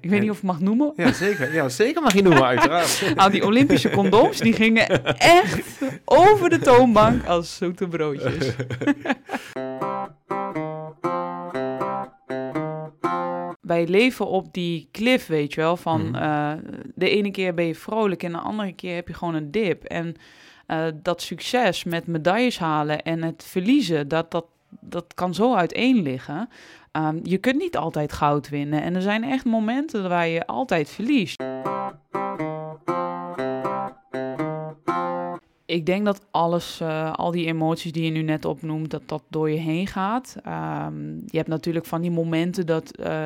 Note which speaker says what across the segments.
Speaker 1: Ik weet niet of ik mag noemen.
Speaker 2: Ja, zeker. Ja, zeker mag je noemen, uiteraard.
Speaker 1: Nou, die Olympische condooms, die gingen echt over de toonbank als zoete broodjes. Wij leven op die cliff, weet je wel, van
Speaker 2: Mhm.
Speaker 1: eh, de ene keer ben je vrolijk en de andere keer heb je gewoon een dip. En eh, dat succes met medailles halen en het verliezen, dat, dat, dat kan zo uiteen liggen. Ehm, je kunt niet altijd goud winnen en er zijn echt momenten waar je altijd verliest. Ik denk dat alles, eh, al die emoties die je nu net opnoemt, dat dat door je heen gaat. Ehm, je hebt natuurlijk van die momenten dat, eh,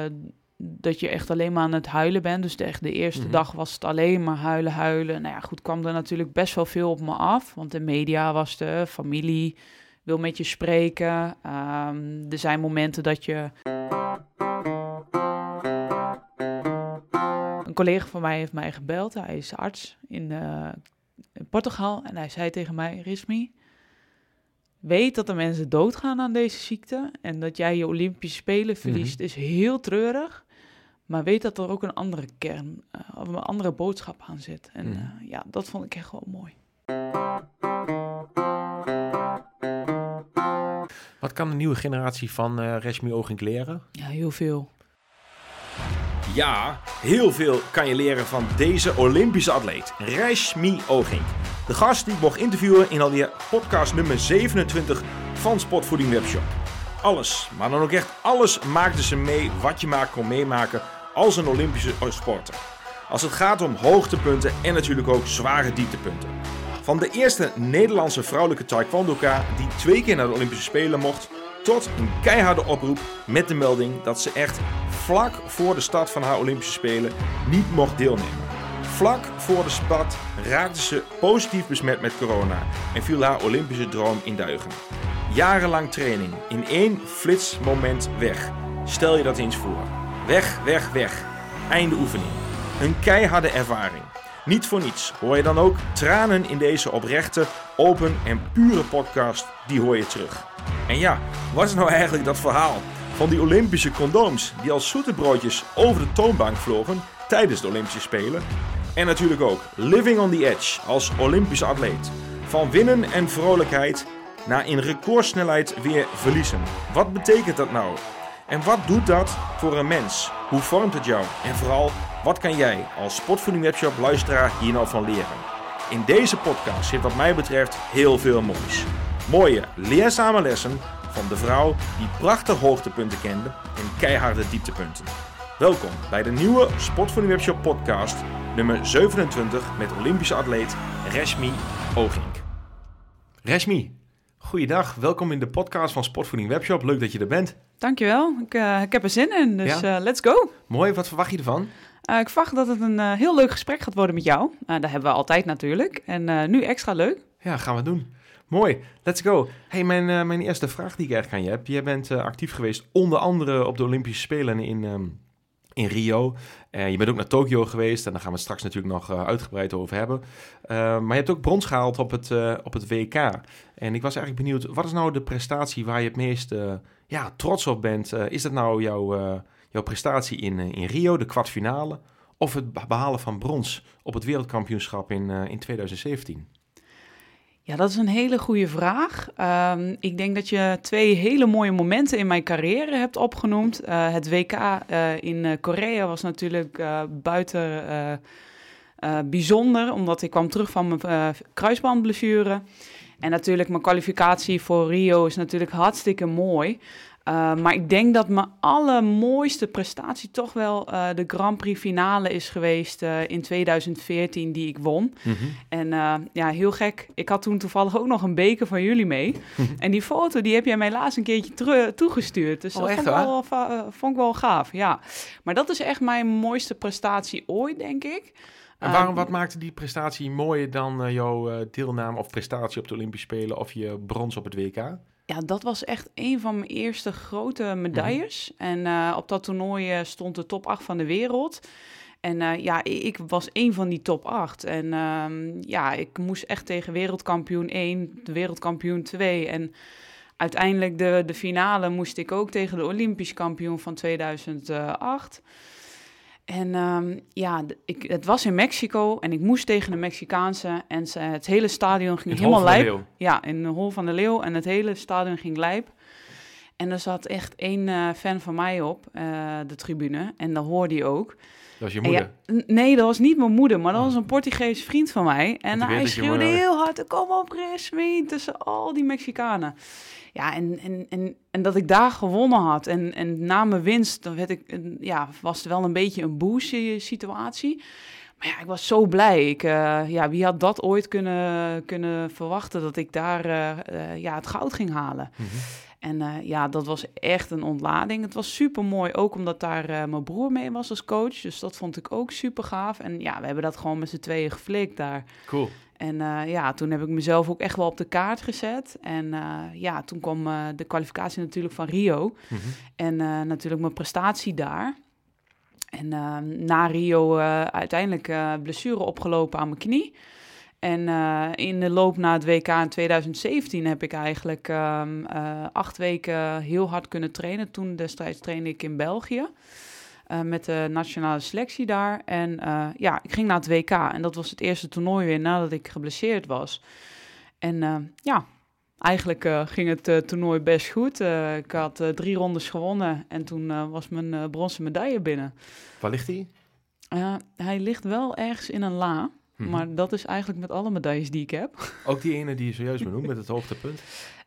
Speaker 1: dat je echt alleen maar aan het huilen bent. Dus de, echt de eerste
Speaker 2: Mhm.
Speaker 1: dag was het alleen maar huilen, huilen. Nou ja, goed, kwam er natuurlijk best wel veel op me af. Want de media was er, familie wil met je spreken. Ehm, er zijn momenten dat je... Een collega van mij heeft mij gebeld. Hij is arts in, eh, in Portugal. En hij zei tegen mij, Rismi, weet dat er mensen doodgaan aan deze ziekte. En dat jij je Olympische Spelen verliest, is heel treurig. Maar weet dat er ook een andere kern, eh, of een andere boodschap aan zit. En
Speaker 2: Mhm.
Speaker 1: eh, ja, dat vond ik echt wel mooi.
Speaker 2: Wat kan de nieuwe generatie van eh Reshmi Ogink leren?
Speaker 1: Ja, heel veel.
Speaker 3: Ja, heel veel kan je leren van deze Olympische atleet, Reshmi Ogink. De gast die ik mocht interviewen in alweer podcast nummer 27 van Sportvoeding Webshop. Alles, maar dan ook echt alles maakte ze mee wat je maar kon meemaken als een Olympische sporter. Als het gaat om hoogtepunten en natuurlijk ook zware dieptepunten. Van de eerste Nederlandse vrouwelijke taekwondoka die twee keer naar de Olympische Spelen mocht, tot een keiharde oproep met de melding dat ze echt vlak voor de start van haar Olympische Spelen niet mocht deelnemen. Vlak voor de start raakte ze positief besmet met corona en viel haar Olympische droom in duigen. Jarenlang training in één flitsmoment weg. Stel je dat eens voor. Weg, weg, weg. Einde oefening. Een keiharde ervaring. Niet voor niets hoor je dan ook tranen in deze oprechte, open en pure podcast. Die hoor je terug. En ja, wat is nou eigenlijk dat verhaal van die Olympische condooms die als zoete broodjes over de toonbank vlogen tijdens de Olympische Spelen? En natuurlijk ook living on the edge als Olympische atleet. Van winnen en vrolijkheid naar in recordsnelheid weer verliezen. Wat betekent dat nou? En wat doet dat voor een mens? Hoe vormt het jou? En vooral, wat kan jij als Sportvoeding Webshop luisteraar hier nou van leren? In deze podcast zit wat mij betreft heel veel moois. Mooie, leerzame lessen van de vrouw die prachtige hoogtepunten kende en keiharde dieptepunten. Welkom bij de nieuwe Sportvoeding Webshop podcast nummer 27 met Olympische atleet Reshmi Ogink.
Speaker 2: Reshmi, goeiedag. Welkom in de podcast van Sportvoeding Webshop. Leuk dat je er bent.
Speaker 1: Dankjewel. Ik, eh, ik heb er zin in, dus
Speaker 2: Ja?
Speaker 1: eh, let's go.
Speaker 2: Mooi, wat verwacht je ervan?
Speaker 1: Eh, ik verwacht dat het een eh, heel leuk gesprek gaat worden met jou. Uh, dat hebben we altijd natuurlijk. En nu extra leuk.
Speaker 2: Ja, gaan we doen. Mooi, let's go. Hey, mijn, mijn eerste vraag die ik eigenlijk aan je heb. Jij bent actief geweest onder andere op de Olympische Spelen in, um, in Rio. Je bent ook naar Tokio geweest en daar gaan we het straks natuurlijk nog uitgebreid over hebben. Maar je hebt ook brons gehaald op het, op het WK. En ik was eigenlijk benieuwd, wat is nou de prestatie waar je het meest ja, trots op bent? Is dat nou jouw, jouw prestatie in, uh, in Rio, de kwartfinale? Of het behalen van brons op het wereldkampioenschap in, uh, in 2017?
Speaker 1: Ja, dat is een hele goede vraag. Um, ik denk dat je twee hele mooie momenten in mijn carrière hebt opgenoemd. Uh, het WK uh, in uh, Korea was natuurlijk buiten bijzonder, omdat ik kwam terug van mijn kruisbandblessure. En natuurlijk mijn kwalificatie voor Rio is natuurlijk hartstikke mooi. Uh, maar ik denk dat mijn allermooiste prestatie toch wel uh, de Grand Prix finale is geweest uh, in 2014 die ik won.
Speaker 2: Mm -hmm.
Speaker 1: En ja, heel gek. Ik had toen toevallig ook nog een beker van jullie mee. en die foto die heb jij mij laatst een keertje toegestuurd. Dus
Speaker 2: oh,
Speaker 1: dat
Speaker 2: echt,
Speaker 1: vond, ik wel, vond ik wel gaaf, ja. Maar dat is echt mijn mooiste prestatie ooit, denk ik.
Speaker 2: En waarom, wat maakte die prestatie mooier dan jouw deelname of prestatie op de Olympische Spelen of je brons op het WK?
Speaker 1: Ja, dat was echt een van mijn eerste grote medailles. Mm. En uh, op dat toernooi stond de top 8 van de wereld. En uh, ja, ik was een van die top 8. En uh, ja, ik moest echt tegen wereldkampioen 1, de wereldkampioen 2. En uiteindelijk de, de finale moest ik ook tegen de Olympisch kampioen van 2008. En ehm, ja, ik, het was in Mexico en ik moest tegen de Mexicaanse. En ze, het hele stadion ging helemaal lijp. Ja, in de Hol van de Leeuw. En het hele stadion ging lijp. En er zat echt één eh, fan van mij op, eh, de tribune. En dat hoorde hij ook.
Speaker 3: Dat was je moeder.
Speaker 1: ja, nee, dat was niet mijn moeder, maar dat was een Portugees vriend van mij. En hij schreeuwde heel hard, kom op Rismi, tussen al die Mexicanen. Ja, en, en, en, en dat ik daar gewonnen had. En, en na mijn winst, dan werd ik, ja, was het wel een beetje een boost situatie. Maar ja, ik was zo blij. Ik, eh, ja, wie had dat ooit kunnen, kunnen verwachten dat ik daar eh, eh, ja, het goud ging halen?
Speaker 3: Mhm.
Speaker 1: En ja, dat was echt een ontlading. Het was super mooi, ook omdat daar mijn broer mee was als coach. Dus dat vond ik ook super gaaf. En ja, we hebben dat gewoon met z'n tweeën geflikt daar.
Speaker 3: Cool.
Speaker 1: En eh, ja, toen heb ik mezelf ook echt wel op de kaart gezet. En eh, ja, toen kwam eh, de kwalificatie natuurlijk van Rio.
Speaker 3: Mhm.
Speaker 1: En natuurlijk mijn prestatie daar. En eh, na Rio uiteindelijk blessure opgelopen aan mijn knie. En in de loop naar het WK in 2017 heb ik eigenlijk ehm, eh, acht weken heel hard kunnen trainen. Toen destijds trainde ik in België. Eh, met de nationale selectie daar. En eh, ja, ik ging naar het WK. En dat was het eerste toernooi weer nadat ik geblesseerd was. En eh, ja, eigenlijk ging het toernooi best goed. Ik had drie rondes gewonnen. En toen was mijn bronzen medaille binnen.
Speaker 3: Waar ligt?
Speaker 1: Eh, hij ligt wel ergens in een la.
Speaker 3: Mhm.
Speaker 1: Maar dat is eigenlijk met alle medailles die ik heb.
Speaker 3: Ook die ene die je zojuist benoemd met het hoogtepunt.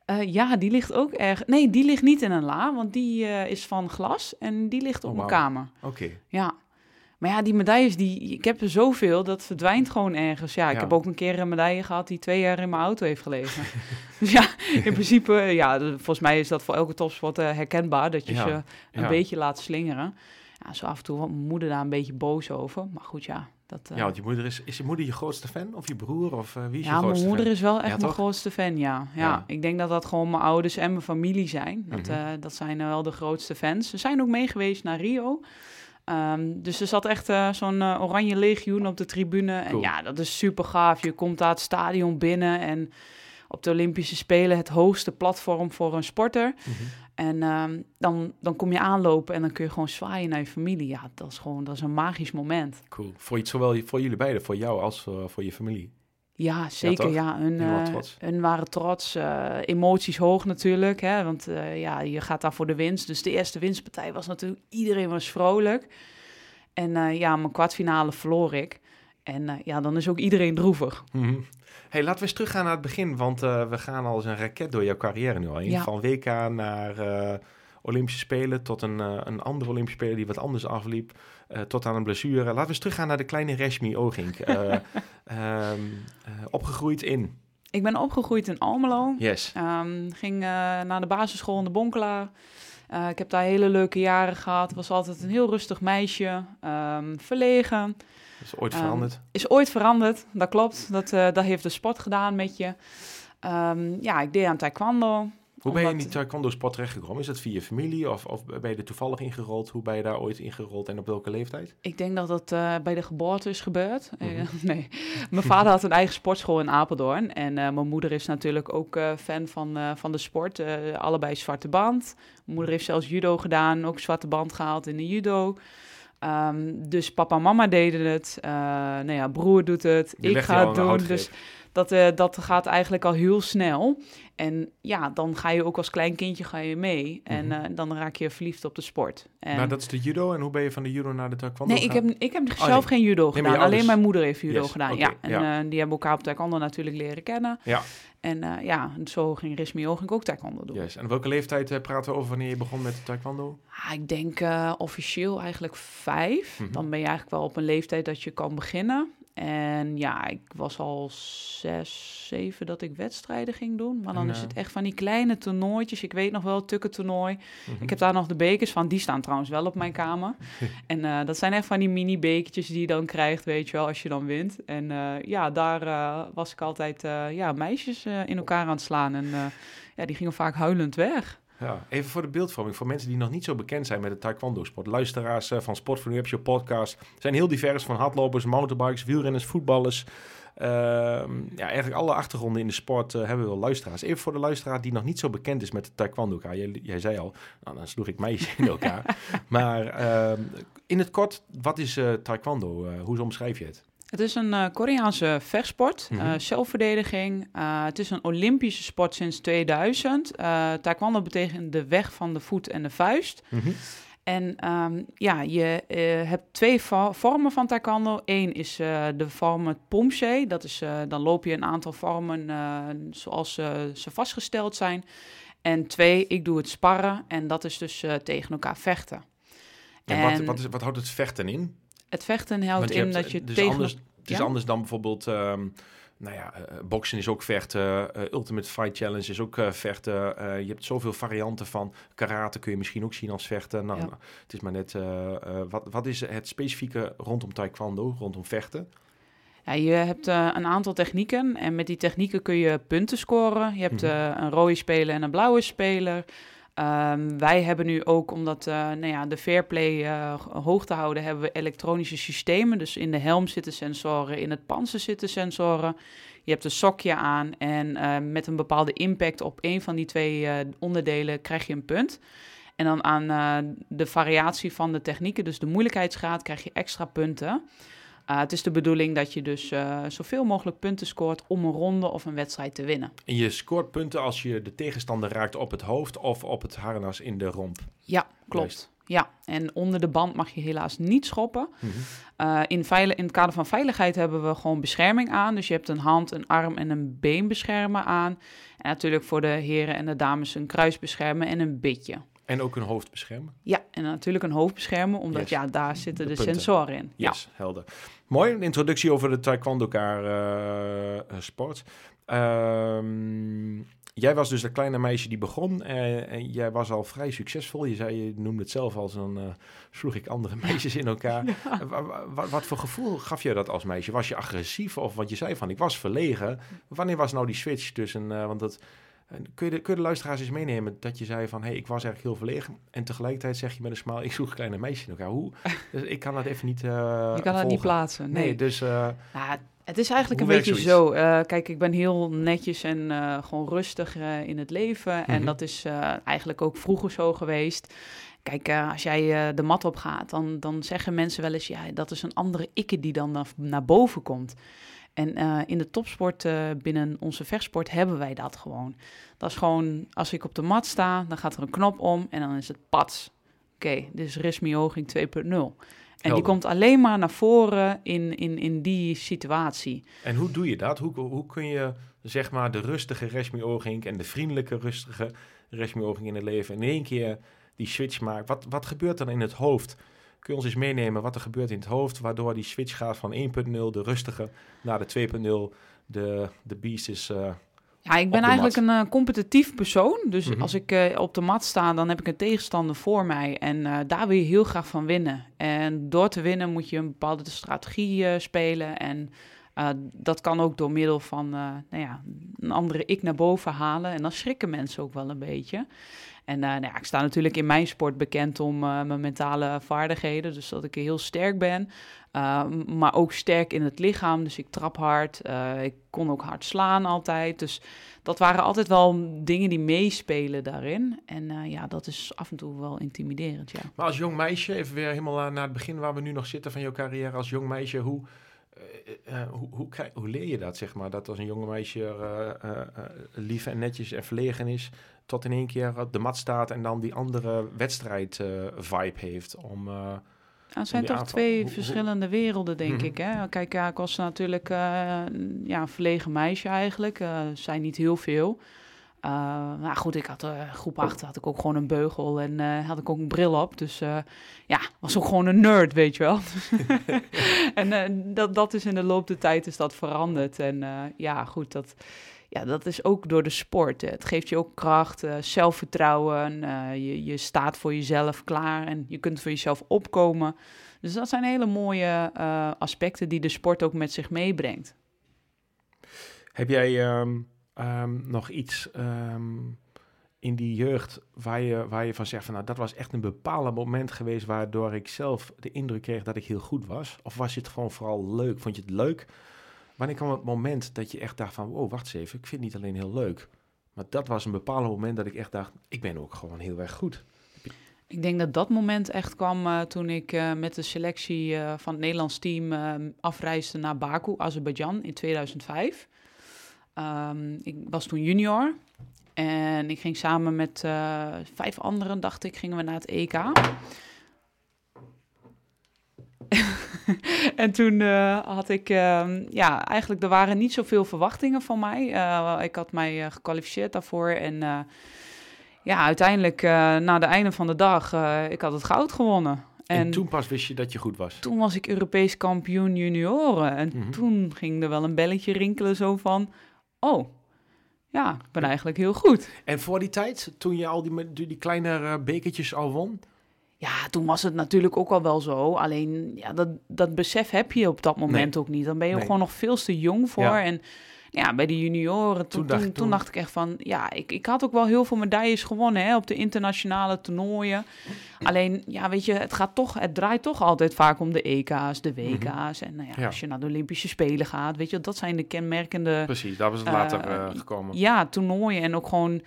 Speaker 1: Eh, ja, die ligt ook erg. Nee, die ligt niet in een la, want die eh, is van glas en die ligt op
Speaker 3: Oh,
Speaker 1: mijn
Speaker 3: wauw.
Speaker 1: kamer.
Speaker 3: Oké.
Speaker 1: Ja. Maar ja, die medailles, die, ik heb er zoveel, dat verdwijnt gewoon ergens. Ja, ik
Speaker 3: Ja.
Speaker 1: heb ook een keer een medaille gehad die twee jaar in mijn auto heeft gelegen. dus ja, in principe, ja, de- volgens mij is dat voor elke topsporter herkenbaar, dat je
Speaker 3: Ja.
Speaker 1: ze een
Speaker 3: Ja.
Speaker 1: beetje laat slingeren. Ja, zo af en toe wordt mijn moeder daar een beetje boos over. Maar goed, ja. Dat, eh,
Speaker 3: Ja, want je moeder is, is je moeder je grootste fan? Of je broer? Of eh, wie is je
Speaker 1: ja, mijn
Speaker 3: grootste
Speaker 1: moeder
Speaker 3: fan?
Speaker 1: is wel echt
Speaker 3: Ja,
Speaker 1: mijn grootste fan, ja. ja.
Speaker 3: Ja.
Speaker 1: Ik denk dat dat gewoon mijn ouders en mijn familie zijn. Dat,
Speaker 3: Mhm.
Speaker 1: eh, dat zijn wel de grootste fans. Ze zijn ook mee geweest naar Rio. Ehm, dus er zat echt zo'n oranje legioen op de tribune. En ja, dat is super gaaf. Je komt daar het stadion binnen en op de Olympische Spelen het hoogste platform voor een sporter.
Speaker 3: Mhm.
Speaker 1: En ehm, dan, dan kom je aanlopen en dan kun je gewoon zwaaien naar je familie. Ja, dat is gewoon dat is een magisch moment.
Speaker 3: Cool. Voor, zowel voor jullie beiden, voor jou als eh, voor je familie.
Speaker 1: Ja, zeker. Ja, hun,
Speaker 3: Helemaal
Speaker 1: eh,
Speaker 3: trots.
Speaker 1: hun waren trots. eh, emoties hoog natuurlijk. Hè, want eh, ja, je gaat daar voor de winst. Dus de eerste winstpartij was natuurlijk... Iedereen was vrolijk. En eh, ja, mijn kwartfinale verloor ik. En eh, ja, dan is ook iedereen droevig.
Speaker 3: Mhm. Hey, laten we eens teruggaan naar het begin, want eh, we gaan als een raket door jouw carrière nu al heen.
Speaker 1: Ja.
Speaker 3: Van WK naar eh, Olympische Spelen tot een, eh, een andere Olympische Spelen die wat anders afliep, tot aan een blessure. Laten we eens teruggaan naar de kleine Reshmi Ogink. Eh, opgegroeid in.
Speaker 1: Ik ben opgegroeid in Almelo.
Speaker 3: Yes.
Speaker 1: Ehm, ging naar de basisschool in de Bonkelaar. Eh, ik heb daar hele leuke jaren gehad. Was altijd een heel rustig meisje. ehm, verlegen.
Speaker 3: Is ooit
Speaker 1: Ehm,
Speaker 3: veranderd.
Speaker 1: Is ooit veranderd, dat klopt. Dat, eh, dat heeft de sport gedaan met je. Ehm, ja, ik deed aan taekwondo.
Speaker 3: Hoe ben je in
Speaker 1: omdat-
Speaker 3: die taekwondo sport terechtgekomen? Is dat via je familie of, of ben je er toevallig ingerold? Hoe ben je daar ooit ingerold en op welke leeftijd?
Speaker 1: Ik denk dat dat eh, bij de geboorte is gebeurd. Eh,
Speaker 3: Mhm.
Speaker 1: nee, mijn vader had een eigen sportschool in Apeldoorn. En mijn moeder is natuurlijk ook fan van, van de sport. allebei zwarte band. Mijn moeder heeft zelfs judo gedaan, ook zwarte band gehaald in de judo. Ehm, dus papa en mama deden het. Eh nou ja, broer doet het.
Speaker 3: Je
Speaker 1: ik ga het doen. Dus dat, eh, dat gaat eigenlijk al heel snel. En ja, dan ga je ook als klein kindje ga je mee. En
Speaker 3: Mhm.
Speaker 1: eh, dan raak je verliefd op de sport. En,
Speaker 3: Maar dat is de judo. En hoe ben je van de judo naar de taekwondo
Speaker 1: nee, ik heb, ik heb
Speaker 3: Oh,
Speaker 1: zelf
Speaker 3: nee.
Speaker 1: geen judo gedaan. Alleen mijn moeder heeft judo
Speaker 3: Yes,
Speaker 1: gedaan. ja, en
Speaker 3: ja.
Speaker 1: die hebben elkaar op taekwondo natuurlijk leren kennen.
Speaker 3: Ja.
Speaker 1: En eh, ja, zo ging Rismi ging ook taekwondo doen.
Speaker 3: Yes. En welke leeftijd eh, praten we over wanneer je begon met taekwondo?
Speaker 1: Ah, ik denk eh, officieel eigenlijk vijf.
Speaker 3: Mhm.
Speaker 1: Dan ben je eigenlijk wel op een leeftijd dat je kan beginnen. En ja, ik was al zes, zeven dat ik wedstrijden ging doen. Maar dan is
Speaker 3: eh,
Speaker 1: het echt van die kleine toernooitjes. Ik weet nog wel, het tukkentoernooi.
Speaker 3: Mhm.
Speaker 1: Ik heb daar nog de bekers van. Die staan trouwens wel op mijn kamer. en eh, dat zijn echt van die mini-bekertjes die je dan krijgt, weet je wel, als je dan wint. En eh, ja, daar eh, was ik altijd eh, ja, meisjes eh, in elkaar aan het slaan. En eh, ja, die gingen vaak huilend weg.
Speaker 3: Ja, even voor de beeldvorming, voor mensen die nog niet zo bekend zijn met de taekwondo-sport. Luisteraars uh, van Sport Nu Webshop podcast zijn heel divers, van hardlopers, mountainbikes, wielrenners, voetballers. Ehm, ja, eigenlijk alle achtergronden in de sport uh, hebben we wel luisteraars. Even voor de luisteraar die nog niet zo bekend is met de taekwondo. Jij, jij zei al, nou, dan sloeg ik meisjes in elkaar. maar ehm, in het kort, wat is uh, taekwondo? hoe omschrijf je het?
Speaker 1: Het is een uh, Koreaanse vechtsport, mm -hmm. zelfverdediging. Uh, het is een Olympische sport sinds 2000. Uh, taekwondo betekent de weg van de voet en de vuist. Mm -hmm. En um, ja, je hebt twee vormen van taekwondo. Eén is de vorm het pomsé. Dat is, dan loop je een aantal vormen zoals ze vastgesteld zijn. En twee, ik doe het sparren. En dat is dus tegen elkaar vechten.
Speaker 3: En, en wat, wat, is, wat houdt het vechten in?
Speaker 1: Het vechten houdt in dat je
Speaker 3: dus
Speaker 1: tegen...
Speaker 3: Anders, het is ja? anders dan bijvoorbeeld... Um, nou ja, uh, boksen is ook vechten. Uh, Ultimate Fight Challenge is ook uh, vechten. je hebt zoveel varianten van. Karate kun je misschien ook zien als vechten. Nou, ja. nou het is maar net... wat, wat is het specifieke rondom taekwondo, rondom vechten?
Speaker 1: Ja, je hebt een aantal technieken. En met die technieken kun je punten scoren. Je hebt -hmm. een rode speler en een blauwe speler. Um, wij hebben nu ook, omdat uh, nou ja, de fairplay uh, hoog te houden, hebben we elektronische systemen. Dus in de helm zitten sensoren, in het panzer zitten sensoren. Je hebt een sokje aan en uh, met een bepaalde impact op een van die twee onderdelen krijg je een punt. En dan aan de variatie van de technieken, dus de moeilijkheidsgraad, krijg je extra punten. Uh, het is de bedoeling dat je dus uh, zoveel mogelijk punten scoort om een ronde of een wedstrijd te winnen.
Speaker 3: En je scoort punten als je de tegenstander raakt op het hoofd of op het harnas in de romp.
Speaker 1: Ja, klopt. Ja, en onder de band mag je helaas niet schoppen. Mm -hmm. uh, in, in het kader van veiligheid hebben we gewoon bescherming aan. Dus je hebt een hand, een arm en een been beschermen aan. En natuurlijk voor de heren en de dames een kruis beschermen en een bitje.
Speaker 3: En ook een hoofd beschermen?
Speaker 1: Ja, en natuurlijk een hoofd beschermen, omdat yes. ja, daar zitten de, de sensoren in.
Speaker 3: Yes, ja. helder. Mooi, een introductie over de taekwondo-kaar uh, sport. Um, jij was dus dat kleine meisje die begon uh, en jij was al vrij succesvol. Je zei, je noemde het zelf als een, uh, sloeg ik andere meisjes in elkaar. Ja. Wat, wat voor gevoel gaf je dat als meisje? Was je agressief of wat je zei van, ik was verlegen. Wanneer was nou die switch tussen, want dat... Kun je, de, kun je de luisteraars eens meenemen dat je zei van... hé, hey, ik was eigenlijk heel verlegen. En tegelijkertijd zeg je met een smaal... ik zoek kleine meisjes in elkaar. Hoe? Dus ik kan dat even niet uh,
Speaker 1: Je kan dat niet plaatsen, nee.
Speaker 3: nee dus... Uh,
Speaker 1: ja, het is eigenlijk een beetje zo. Uh, kijk, ik ben heel netjes en uh, gewoon rustig uh, in het leven. Mm -hmm. En dat is eigenlijk ook vroeger zo geweest. Kijk, als jij de mat op gaat, dan, dan zeggen mensen wel eens... ja, dat is een andere ikke die dan naar, naar boven komt. En uh, in de topsport uh, binnen onze vechtsport hebben wij dat gewoon. Dat is gewoon, als ik op de mat sta, dan gaat er een knop om en dan is het pats. Oké, okay, dit is Resmi Hoging 2.0. En Helder. die komt alleen maar naar voren in, in, in die situatie.
Speaker 3: En hoe doe je dat? Hoe, hoe kun je zeg maar de rustige Resmi Hoging en de vriendelijke, rustige Resmi Hoging in het leven in één keer die switch maken? Wat, wat gebeurt dan in het hoofd? Kun je ons eens meenemen wat er gebeurt in het hoofd, waardoor die switch gaat van 1.0, de rustige, naar de 2.0, de, de beast is... Uh,
Speaker 1: ja, ik ben eigenlijk mat. een uh, competitief persoon. Dus mm -hmm. als ik uh, op de mat sta, dan heb ik een tegenstander voor mij. En daar wil je heel graag van winnen. En door te winnen moet je een bepaalde strategie spelen. En dat kan ook door middel van nou ja, een andere ik naar boven halen. En dan schrikken mensen ook wel een beetje. En uh, nou ja, ik sta natuurlijk in mijn sport bekend om uh, mijn mentale vaardigheden. Dus dat ik heel sterk ben. Uh, maar ook sterk in het lichaam. Dus ik trap hard. ik kon ook hard slaan altijd. Dus dat waren altijd wel dingen die meespelen daarin. En ja, dat is af en toe wel intimiderend, ja.
Speaker 3: Maar als jong meisje, even weer helemaal naar het begin waar we nu nog zitten van jouw carrière als jong meisje. Hoe, uh, hoe, hoe, hoe, leer je dat, zeg maar? Dat als een jonge meisje uh, uh, lief en netjes en verlegen is, tot in één keer op de mat staat en dan die andere wedstrijd-vibe heeft om...
Speaker 1: Het zijn toch aanval. twee verschillende werelden, denk mm-hmm. ik. Hè? Kijk, ja, ik was natuurlijk ja, een verlegen meisje eigenlijk. zijn niet heel veel. Uh, nou goed, ik had uh, groep 8 had ik ook gewoon een beugel en uh, had ik ook een bril op. Dus ja, was ook gewoon een nerd, weet je wel. en dat, dat is in de loop der tijd is dat veranderd. En ja, goed, dat, ja, dat is ook door de sport. Het geeft je ook kracht, zelfvertrouwen. je, je staat voor jezelf klaar en je kunt voor jezelf opkomen. Dus dat zijn hele mooie aspecten die de sport ook met zich meebrengt.
Speaker 3: Heb jij... Um um, nog iets um, in die jeugd waar je, waar je van zegt van nou dat was echt een bepalend moment geweest waardoor ik zelf de indruk kreeg dat ik heel goed was? Of was het gewoon vooral leuk? Vond je het leuk? Wanneer kwam het moment dat je echt dacht van wow, wacht eens even, ik vind het niet alleen heel leuk. Maar dat was een bepalend moment dat ik echt dacht, ik ben ook gewoon heel erg goed.
Speaker 1: Ik denk dat dat moment echt kwam uh, toen ik uh, met de selectie uh, van het Nederlands team afreisde naar Baku, Azerbeidzjan in 2005. Um, ik was toen junior en ik ging samen met vijf anderen, dacht ik, gingen we naar het EK. en toen had ik, ja, eigenlijk er waren niet zoveel verwachtingen van mij. ik had mij gekwalificeerd daarvoor en ja, uiteindelijk na de einde van de dag, ik had het goud gewonnen.
Speaker 3: En, en, toen pas wist je dat je goed was?
Speaker 1: Toen was ik Europees kampioen junioren. En mm -hmm. toen ging er wel een belletje rinkelen zo van... Oh, ja, ik ben eigenlijk heel goed.
Speaker 3: En voor die tijd, toen je al die, die kleine uh, bekertjes al won?
Speaker 1: Ja, toen was het natuurlijk ook al wel zo. Alleen, ja, dat, dat besef heb je op dat moment nee. ook niet. Dan ben je nee. gewoon nog veel te jong voor. Ja. En ja, bij de junioren, toen, toen, dacht, toen, toen dacht ik echt van... Ja, ik, ik had ook wel heel veel medailles gewonnen hè, op de internationale toernooien. Alleen, ja, weet je, het, gaat toch, het draait toch altijd vaak om de EK's, de WK's. Mm -hmm. En nou ja, ja, als je naar de Olympische Spelen gaat, weet je, dat zijn de kenmerkende...
Speaker 3: Precies, daar was het later uh, gekomen.
Speaker 1: Ja, toernooien en ook gewoon...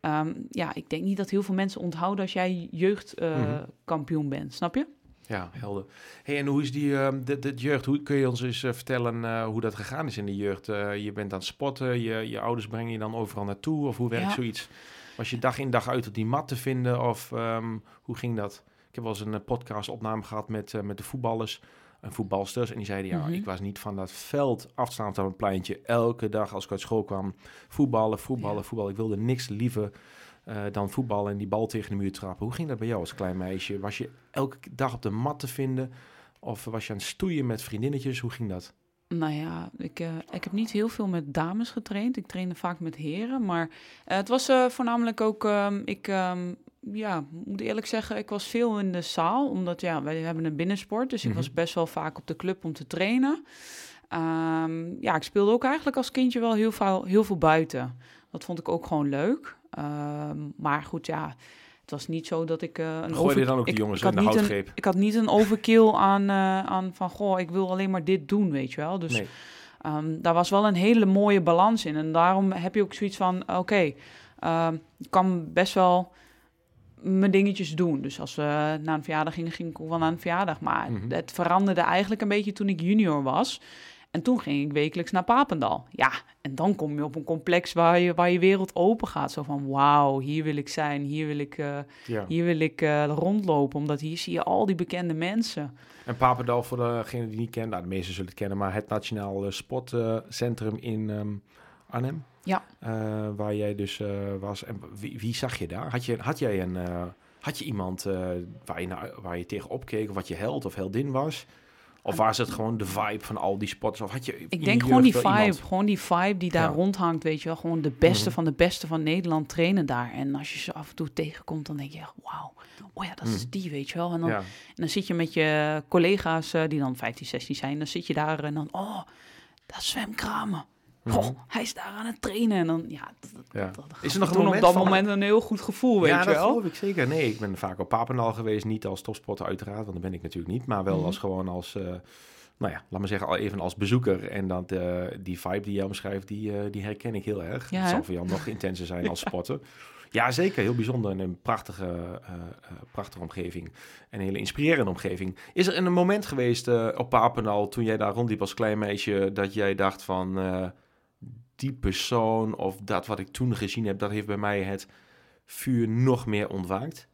Speaker 1: Um, ja, ik denk niet dat heel veel mensen onthouden als jij jeugdkampioen uh, mm -hmm. bent, snap je?
Speaker 3: Ja, helder. Hey, en hoe is die uh, de, de, jeugd? Hoe kun je ons eens uh, vertellen uh, hoe dat gegaan is in de jeugd? je bent aan het sporten, je, je ouders brengen je dan overal naartoe, of hoe werkt ja. zoiets? Was je dag in dag uit op die mat te vinden, of um, hoe ging dat? Ik heb wel eens een podcastopname gehad met, met de voetballers en voetbalsters, en die zeiden ja, mm -hmm. ik was niet van dat veld afstaan op een pleintje. Elke dag als ik uit school kwam, voetballen, voetballen, ja. voetballen. Ik wilde niks liever uh, dan voetballen en die bal tegen de muur trappen. Hoe ging dat bij jou als klein meisje? Was je elke dag op de mat te vinden? Of was je aan het stoeien met vriendinnetjes? Hoe ging dat?
Speaker 1: Nou ja, ik, uh, ik heb niet heel veel met dames getraind. Ik trainde vaak met heren. Maar uh, het was uh, voornamelijk ook... Um, ik um, ja, moet eerlijk zeggen, ik was veel in de zaal. Omdat ja, wij hebben een binnensport. Dus ik mm -hmm. was best wel vaak op de club om te trainen. Um, ja, ik speelde ook eigenlijk als kindje wel heel veel, heel veel buiten. Dat vond ik ook gewoon leuk. Um, maar goed, ja, het was niet zo dat ik uh, een
Speaker 3: over... je dan ook ik, jongens ik, de houtgreep?
Speaker 1: Een, ik had niet een overkill aan, uh, aan van, goh, ik wil alleen maar dit doen, weet je wel. Dus nee. um, daar was wel een hele mooie balans in. En daarom heb je ook zoiets van, oké, okay, uh, ik kan best wel mijn dingetjes doen. Dus als we naar een verjaardag gingen, ging ik ook wel naar een verjaardag. Maar mm -hmm. het veranderde eigenlijk een beetje toen ik junior was. En toen ging ik wekelijks naar Papendal. Ja, en dan kom je op een complex waar je, waar je wereld open gaat. Zo van, wauw, hier wil ik zijn, hier wil ik, uh, ja. hier wil ik uh, rondlopen. Omdat hier zie je al die bekende mensen.
Speaker 3: En Papendal, voor degenen die niet kennen, nou, de meesten zullen het kennen... maar het Nationaal Sportcentrum in um, Arnhem.
Speaker 1: Ja.
Speaker 3: Uh, waar jij dus was. En wie, wie, zag je daar? Had, je, had jij een... had je iemand waar, je naar, waar je tegenop keek, of wat je held of heldin was... Of was het gewoon de vibe van al die sporters? Of had je
Speaker 1: ik denk gewoon die vibe, iemand? gewoon die vibe die daar ja. rondhangt, weet je wel. Gewoon de beste mm -hmm. van de beste van Nederland trainen daar. En als je ze af en toe tegenkomt, dan denk je, wauw, oh ja, dat mm. is die, weet je wel. En dan, ja. en dan zit je met je collega's, uh, die dan 15, 16 zijn, dan zit je daar en dan, oh, dat is Zwem Kramer. Goh, mm. hij is daar aan het trainen. En dan, ja, dat,
Speaker 3: ja.
Speaker 1: Dat, dat
Speaker 3: is er nog een
Speaker 1: moment op dat moment een heel goed gevoel, weet
Speaker 3: ja,
Speaker 1: je wel?
Speaker 3: Ja, dat geloof ik zeker. Nee, ik ben vaak op Papendal geweest. Niet als topsporter uiteraard, want dat ben ik natuurlijk niet. Maar wel mm. als gewoon als... Uh, nou ja, laat maar zeggen, al even als bezoeker. En dat, uh, die vibe die jij omschrijft, die, uh, die herken ik heel erg. Ja, het zal voor jou nog intenser zijn als sporter. Ja, zeker. Heel bijzonder. En een prachtige, uh, prachtige omgeving. En een hele inspirerende omgeving. Is er een moment geweest op Papendal, toen jij daar rondliep als klein meisje, dat jij dacht van die persoon of dat wat ik toen gezien heb, dat heeft bij mij het vuur nog meer ontwaakt?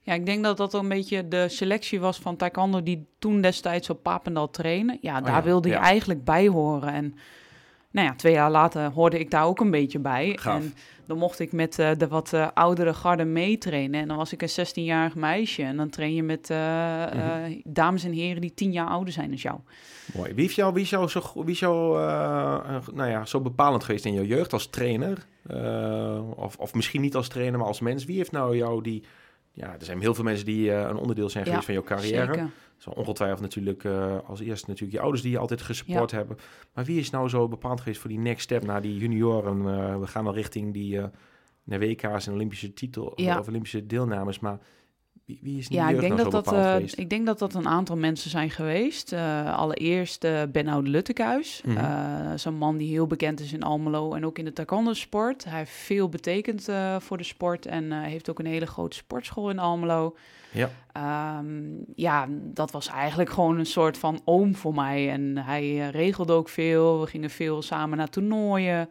Speaker 1: Ja, ik denk dat dat een beetje de selectie was van taekwondo die toen destijds op Papendal trainen. Ja, daar oh ja, wilde ja. eigenlijk bij horen. En nou ja, twee jaar later hoorde ik daar ook een beetje bij.
Speaker 3: Gaaf.
Speaker 1: En dan mocht ik met uh, de wat uh, oudere garde meetrainen. En dan was ik een 16-jarig meisje. En dan train je met mm -hmm. dames en heren die tien jaar ouder zijn dan jou.
Speaker 3: Mooi. Wie is jou, wie is jou, zo, wie is jou nou ja, zo bepalend geweest in jouw jeugd als trainer? of, of misschien niet als trainer, maar als mens. Wie heeft nou jou die ja, er zijn heel veel mensen die uh, een onderdeel zijn geweest ja, van jouw carrière. Zeker. Zo ongetwijfeld natuurlijk uh, als eerste natuurlijk je ouders die je altijd gesupport ja. hebben. Maar wie is nou zo bepaald geweest voor die next step naar die junioren? Uh, we gaan al richting die, naar WK's en Olympische titel
Speaker 1: Ja.
Speaker 3: of Olympische deelnames, maar wie, wie is
Speaker 1: Ja, ik denk,
Speaker 3: nou
Speaker 1: dat dat, eh, ik denk dat dat een aantal mensen zijn geweest. Eh, allereerst eh Benhoud Luttekhuis.
Speaker 3: Mhm.
Speaker 1: Zo'n man die heel bekend is in Almelo en ook in de taekwondo-sport. Hij heeft veel betekend voor de sport en heeft ook een hele grote sportschool in Almelo.
Speaker 3: Ja.
Speaker 1: Ehm, ja, dat was eigenlijk gewoon een soort van oom voor mij. En hij regelde ook veel. We gingen veel samen naar toernooien.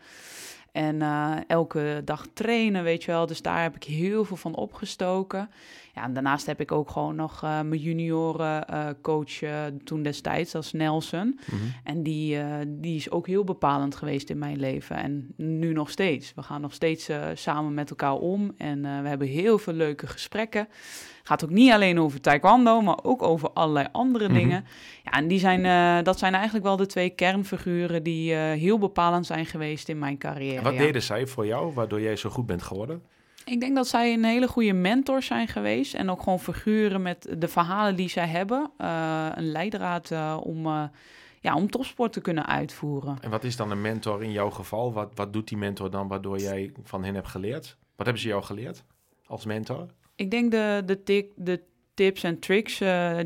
Speaker 1: En eh, elke dag trainen, weet je wel. Dus daar heb ik heel veel van opgestoken. Ja, en daarnaast heb ik ook gewoon nog eh, mijn junioren eh, coach toen destijds, dat is Nelson.
Speaker 3: Mhm.
Speaker 1: En die, die is ook heel bepalend geweest in mijn leven. En nu nog steeds. We gaan nog steeds samen met elkaar om. En we hebben heel veel leuke gesprekken. Gaat ook niet alleen over taekwondo, maar ook over allerlei andere
Speaker 3: Mhm.
Speaker 1: dingen. Ja, en die zijn, eh, dat zijn eigenlijk wel de twee kernfiguren die eh, heel bepalend zijn geweest in mijn carrière.
Speaker 3: En wat
Speaker 1: ja.
Speaker 3: deden zij voor jou, waardoor jij zo goed bent geworden?
Speaker 1: Ik denk dat zij een hele goede mentor zijn geweest. En ook gewoon figuren met de verhalen die zij hebben. eh, een leidraad om, ja, om topsport te kunnen uitvoeren.
Speaker 3: En wat is dan een mentor in jouw geval? Wat, wat doet die mentor dan waardoor jij van hen hebt geleerd? Wat hebben ze jou geleerd als mentor?
Speaker 1: Ik denk de, de, tik, de tips en tricks eh,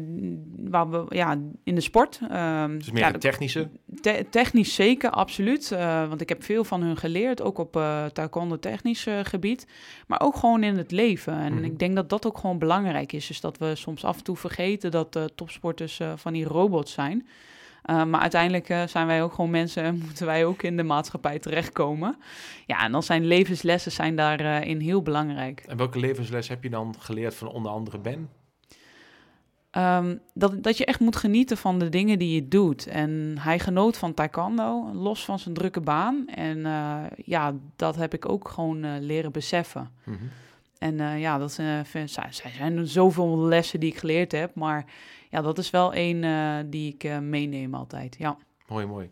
Speaker 1: waar we ja, in de sport. ehm,
Speaker 3: Dus meer
Speaker 1: ja, de-
Speaker 3: technische.
Speaker 1: te- technisch zeker, absoluut. eh, want ik heb veel van hun geleerd, ook op eh taekwondo technisch gebied. Maar ook gewoon in het leven. En
Speaker 3: Mhm.
Speaker 1: ik denk dat dat ook gewoon belangrijk is. Dus dat we soms af en toe vergeten dat topsporters van die robots zijn. Eh, maar uiteindelijk eh, zijn wij ook gewoon mensen en moeten wij ook in de maatschappij terechtkomen. Ja, en dan zijn levenslessen zijn daarin heel belangrijk.
Speaker 3: En welke levensles heb je dan geleerd van onder andere Ben?
Speaker 1: Ehm, dat, dat je echt moet genieten van de dingen die je doet. En hij genoot van taekwondo, los van zijn drukke baan. En eh, ja, dat heb ik ook gewoon eh, leren beseffen.
Speaker 3: Mhm.
Speaker 1: En eh, ja, dat eh, vind- zij, zij zijn er zoveel lessen die ik geleerd heb. Maar ja, dat is wel één eh, die ik eh, meeneem altijd. Ja.
Speaker 3: Mooi, mooi.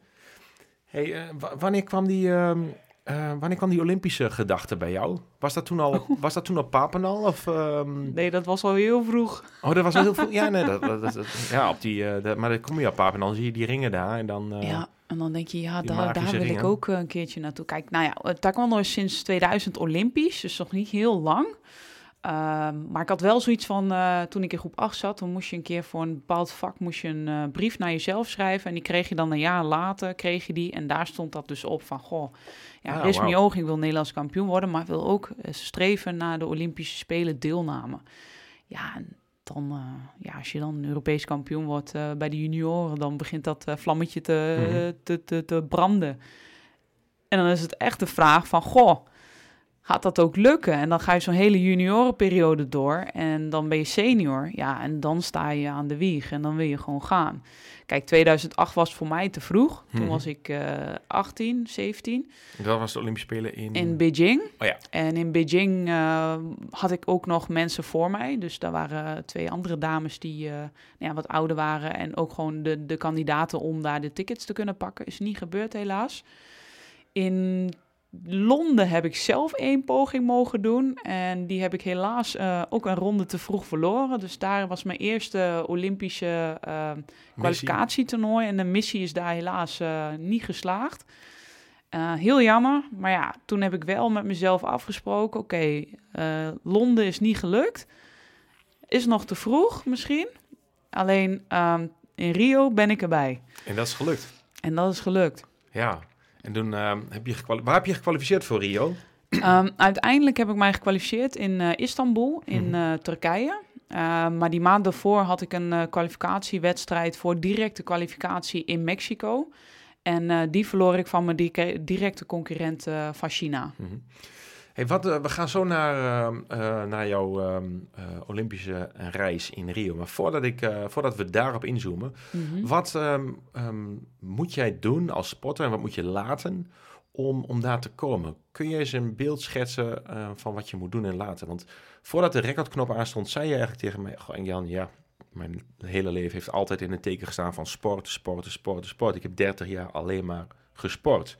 Speaker 3: Hey, eh, wa- wanneer, kwam die, ehm, eh, wanneer kwam die Olympische gedachte bij jou? Was dat toen al, was dat toen al Papenal? Of, ehm,
Speaker 1: Nee, dat was al heel vroeg.
Speaker 3: Oh, dat was al heel veel. Ja, nee, dat, dat, dat- ja, op die, dat- maar dan kom je op Papenal, zie je die ringen daar en dan.
Speaker 1: Ja, en dan denk je, ja, daar, daar wil ik ook een keertje naartoe. Kijk, nou ja, taekwondo is sinds 2000 olympisch, dus nog niet heel lang. Ehm, maar ik had wel zoiets van, eh, toen ik in groep 8 zat, dan moest je een keer voor een bepaald vak moest je een eh, brief naar jezelf schrijven. En die kreeg je dan een jaar later, kreeg je die. En daar stond dat dus op van, goh, ja,
Speaker 3: Ah, wauw.
Speaker 1: Oging wil Nederlands kampioen worden, maar wil ook eh, streven naar de Olympische Spelen deelname. Ja, en dan, ja, als je dan Europees kampioen wordt bij de junioren, dan begint dat vlammetje te,
Speaker 3: Mhm.
Speaker 1: te, te, te branden. En dan is het echt de vraag van, goh, gaat dat ook lukken? En dan ga je zo'n hele juniorenperiode door en dan ben je senior. Ja, en dan sta je aan de wieg en dan wil je gewoon gaan. Kijk, 2008 was voor mij te vroeg. Toen
Speaker 3: Mhm.
Speaker 1: was ik eh 18, 17
Speaker 3: Dat was de Olympische Spelen in.
Speaker 1: in Beijing.
Speaker 3: Oh ja.
Speaker 1: En in Beijing eh, had ik ook nog mensen voor mij. Dus daar waren twee andere dames die eh, nou ja, wat ouder waren. En ook gewoon de, de kandidaten om daar de tickets te kunnen pakken. Is niet gebeurd helaas. In Londen heb ik zelf één poging mogen doen. En die heb ik helaas eh, ook een ronde te vroeg verloren. Dus daar was mijn eerste Olympische eh, kwalificatietoernooi. En de missie is daar helaas eh, niet geslaagd. Heel jammer. Maar ja, toen heb ik wel met mezelf afgesproken. Oké, Londen is niet gelukt. Is nog te vroeg misschien. Alleen ehm, in Rio ben ik erbij.
Speaker 3: En dat is gelukt.
Speaker 1: En dat is gelukt.
Speaker 3: Ja. En toen ehm, heb je Waar heb je gekwalificeerd voor Rio?
Speaker 1: Ehm, uiteindelijk heb ik mij gekwalificeerd in eh, Istanbul, in
Speaker 3: Mhm.
Speaker 1: eh, Turkije. Ehm, maar die maand daarvoor had ik een eh, kwalificatiewedstrijd voor directe kwalificatie in Mexico. En die verloor ik van mijn di- directe concurrent van China.
Speaker 3: Mhm. Hey, wat, eh, we gaan zo naar, ehm, eh, naar jouw ehm, eh, Olympische reis in Rio. Maar voordat, ik, voordat we daarop inzoomen,
Speaker 1: Mhm.
Speaker 3: wat ehm, moet jij doen als sporter en wat moet je laten om, om daar te komen? Kun je eens een beeld schetsen van wat je moet doen en laten? Want voordat de recordknop aanstond, zei je eigenlijk tegen mij, goh, Jan, ja, mijn hele leven heeft altijd in het teken gestaan van sport, sport, sport, sport. Ik heb 30 jaar alleen maar gesport.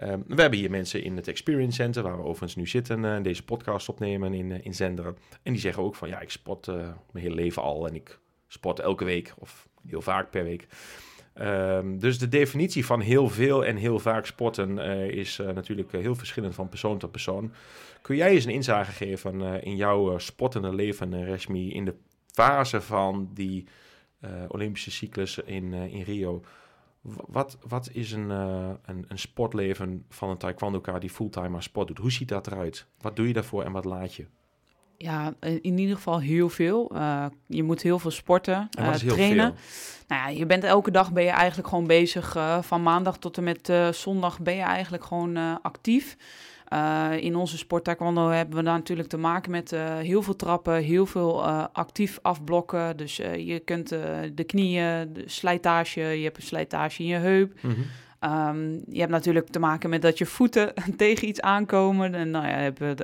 Speaker 3: Ehm, we hebben hier mensen in het Experience Center, waar we overigens nu zitten, eh, deze podcast opnemen in, eh, in Zenderen. En die zeggen ook van, ja, ik sport eh, mijn hele leven al en ik sport elke week of heel vaak per week. Ehm, dus de definitie van heel veel en heel vaak sporten is natuurlijk heel verschillend van persoon tot persoon. Kun jij eens een inzage geven in jouw sportende leven, Resmi, in de fase van die Olympische cyclus in, in Rio? Wat, wat is een, een, een, sportleven van een taekwondo die fulltime aan sport doet? Hoe ziet dat eruit? Wat doe je daarvoor en wat laat je?
Speaker 1: Ja, in ieder geval heel veel. Uh, je moet heel veel sporten, uh, trainen. Nou ja, je bent elke dag ben je eigenlijk gewoon bezig. Van maandag tot en met zondag ben je eigenlijk gewoon actief. In onze sport taekwondo hebben we daar natuurlijk te maken met heel veel trappen, heel veel actief afblokken. Dus je kunt de knieën, de slijtage, je hebt een slijtage in je heup. -hmm. Um, je hebt natuurlijk te maken met dat je voeten tegen iets aankomen. En nou ja, hebben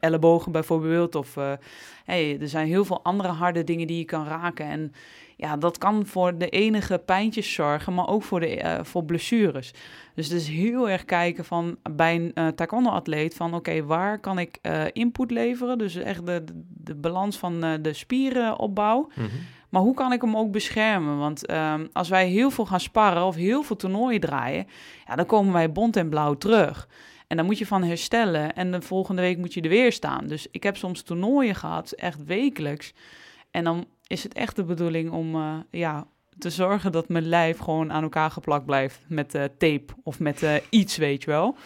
Speaker 1: ellebogen bijvoorbeeld. Of uh, hey, er zijn heel veel andere harde dingen die je kan raken. En ja, dat kan voor de enige pijntjes zorgen, maar ook voor, de, uh, voor blessures. Dus het is heel erg kijken van bij een uh, taekwondo-atleet van oké, waar kan ik input leveren? Dus echt de, de, balans van de spierenopbouw. Mm maar hoe kan ik hem ook beschermen? Want ehm, als wij heel veel gaan sparren of heel veel toernooien draaien, ja, dan komen wij bont en blauw terug. En dan moet je van herstellen. En de volgende week moet je er weer staan. Dus ik heb soms toernooien gehad, echt wekelijks. En dan is het echt de bedoeling om uh, ja, te zorgen dat mijn lijf gewoon aan elkaar geplakt blijft met uh, tape of met uh, iets, weet je wel.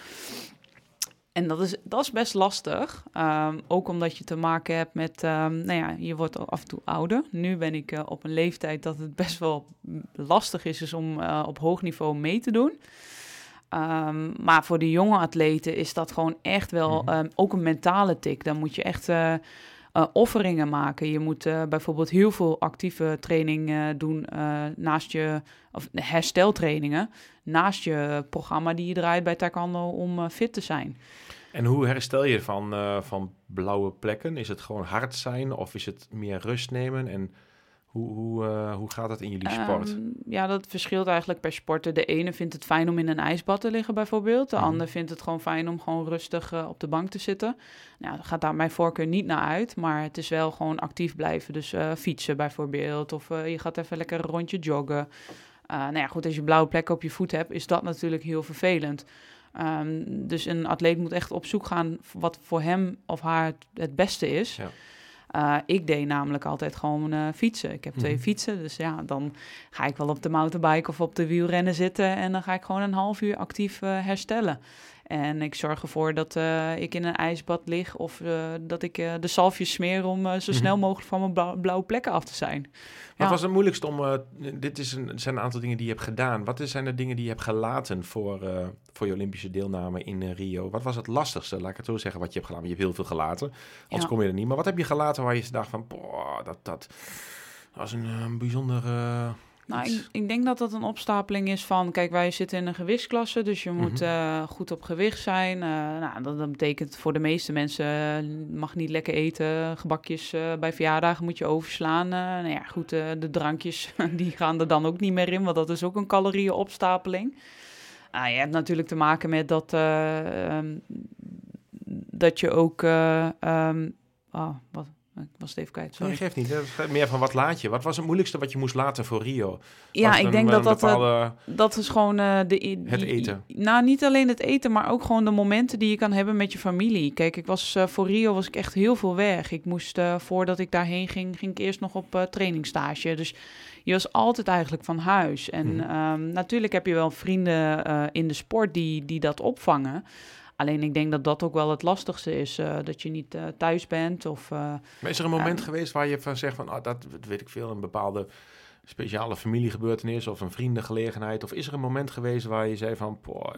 Speaker 1: En dat is, dat is best lastig. Um, ook omdat je te maken hebt met, um, nou ja, je wordt af en toe ouder. Nu ben ik uh, op een leeftijd dat het best wel lastig is, is om uh, op hoog niveau mee te doen. Um, maar voor de jonge atleten is dat gewoon echt wel mm ook een mentale tik. Dan moet je echt uh, offeringen maken. Je moet bijvoorbeeld heel veel actieve training doen naast je, of hersteltrainingen, naast je programma die je draait bij Taekwondo om fit te zijn.
Speaker 3: En hoe herstel je van, uh, van blauwe plekken? Is het gewoon hard zijn of is het meer rust nemen? En hoe, hoe, uh, hoe gaat dat in jullie sport? Um,
Speaker 1: ja, dat verschilt eigenlijk per sporter. De ene vindt het fijn om in een ijsbad te liggen bijvoorbeeld. De mm -hmm. ander vindt het gewoon fijn om gewoon rustig uh, op de bank te zitten. Nou, dat gaat daar mijn voorkeur niet naar uit. Maar het is wel gewoon actief blijven. Dus fietsen bijvoorbeeld. Of je gaat even lekker een rondje joggen. nou ja, goed, als je blauwe plekken op je voet hebt, is dat natuurlijk heel vervelend. Um, dus een atleet moet echt op zoek gaan wat voor hem of haar het, beste is. Ja. Uh, ik deed namelijk altijd gewoon uh, fietsen. Ik heb twee mm. fietsen, dus ja, dan ga ik wel op de mountainbike of op de wielrennen zitten en dan ga ik gewoon een half uur actief uh, herstellen. En ik zorg ervoor dat uh, ik in een ijsbad lig of uh, dat ik uh, de salfjes smeer om zo mhm. snel mogelijk van mijn blauwe plekken af te zijn.
Speaker 3: Wat was het moeilijkste om, dit is een, zijn een aantal dingen die je hebt gedaan. Wat zijn de dingen die je hebt gelaten voor, voor je Olympische deelname in Rio? Wat was het lastigste, laat ik het zo zeggen, wat je hebt gedaan? Je hebt heel veel gelaten, anders ja. kom je er niet. Maar wat heb je gelaten waar je dacht van, boah, dat, dat was een, een bijzonder
Speaker 1: nou, ik, ik, denk dat dat een opstapeling is van... Kijk, wij zitten in een gewichtsklasse, dus je moet uh, goed op gewicht zijn. Uh, nou, dat, dat, betekent voor de meeste mensen... Uh, mag niet lekker eten, gebakjes bij verjaardagen moet je overslaan. nou ja, goed, de drankjes, die gaan er dan ook niet meer in... want dat is ook een calorieënopstapeling. Ah, je hebt natuurlijk te maken met dat... Um, dat je ook... Um, oh, wat, ik was het even kwijt. Sorry.
Speaker 3: Nee, geeft niet. Meer van wat laat je? Wat was het moeilijkste wat je moest laten voor Rio?
Speaker 1: Ja, ik denk dat dat, bepaalde... dat is gewoon uh, de,
Speaker 3: het eten.
Speaker 1: Nou, niet alleen het eten, maar ook gewoon de momenten die je kan hebben met je familie. Kijk, ik was uh, voor Rio was ik echt heel veel weg. Ik moest uh, voordat ik daarheen ging, ging ik eerst nog op trainingstage. Dus je was altijd eigenlijk van huis. En hmm. um, natuurlijk heb je wel vrienden in de sport die, die dat opvangen. Alleen ik denk dat dat ook wel het lastigste is, uh, dat je niet uh, thuis bent. Of, uh,
Speaker 3: maar is er een moment geweest waar je van zegt van, oh, dat weet ik veel, een bepaalde speciale familiegebeurtenis of een vriendengelegenheid? Of is er een moment geweest waar je zei van, boah,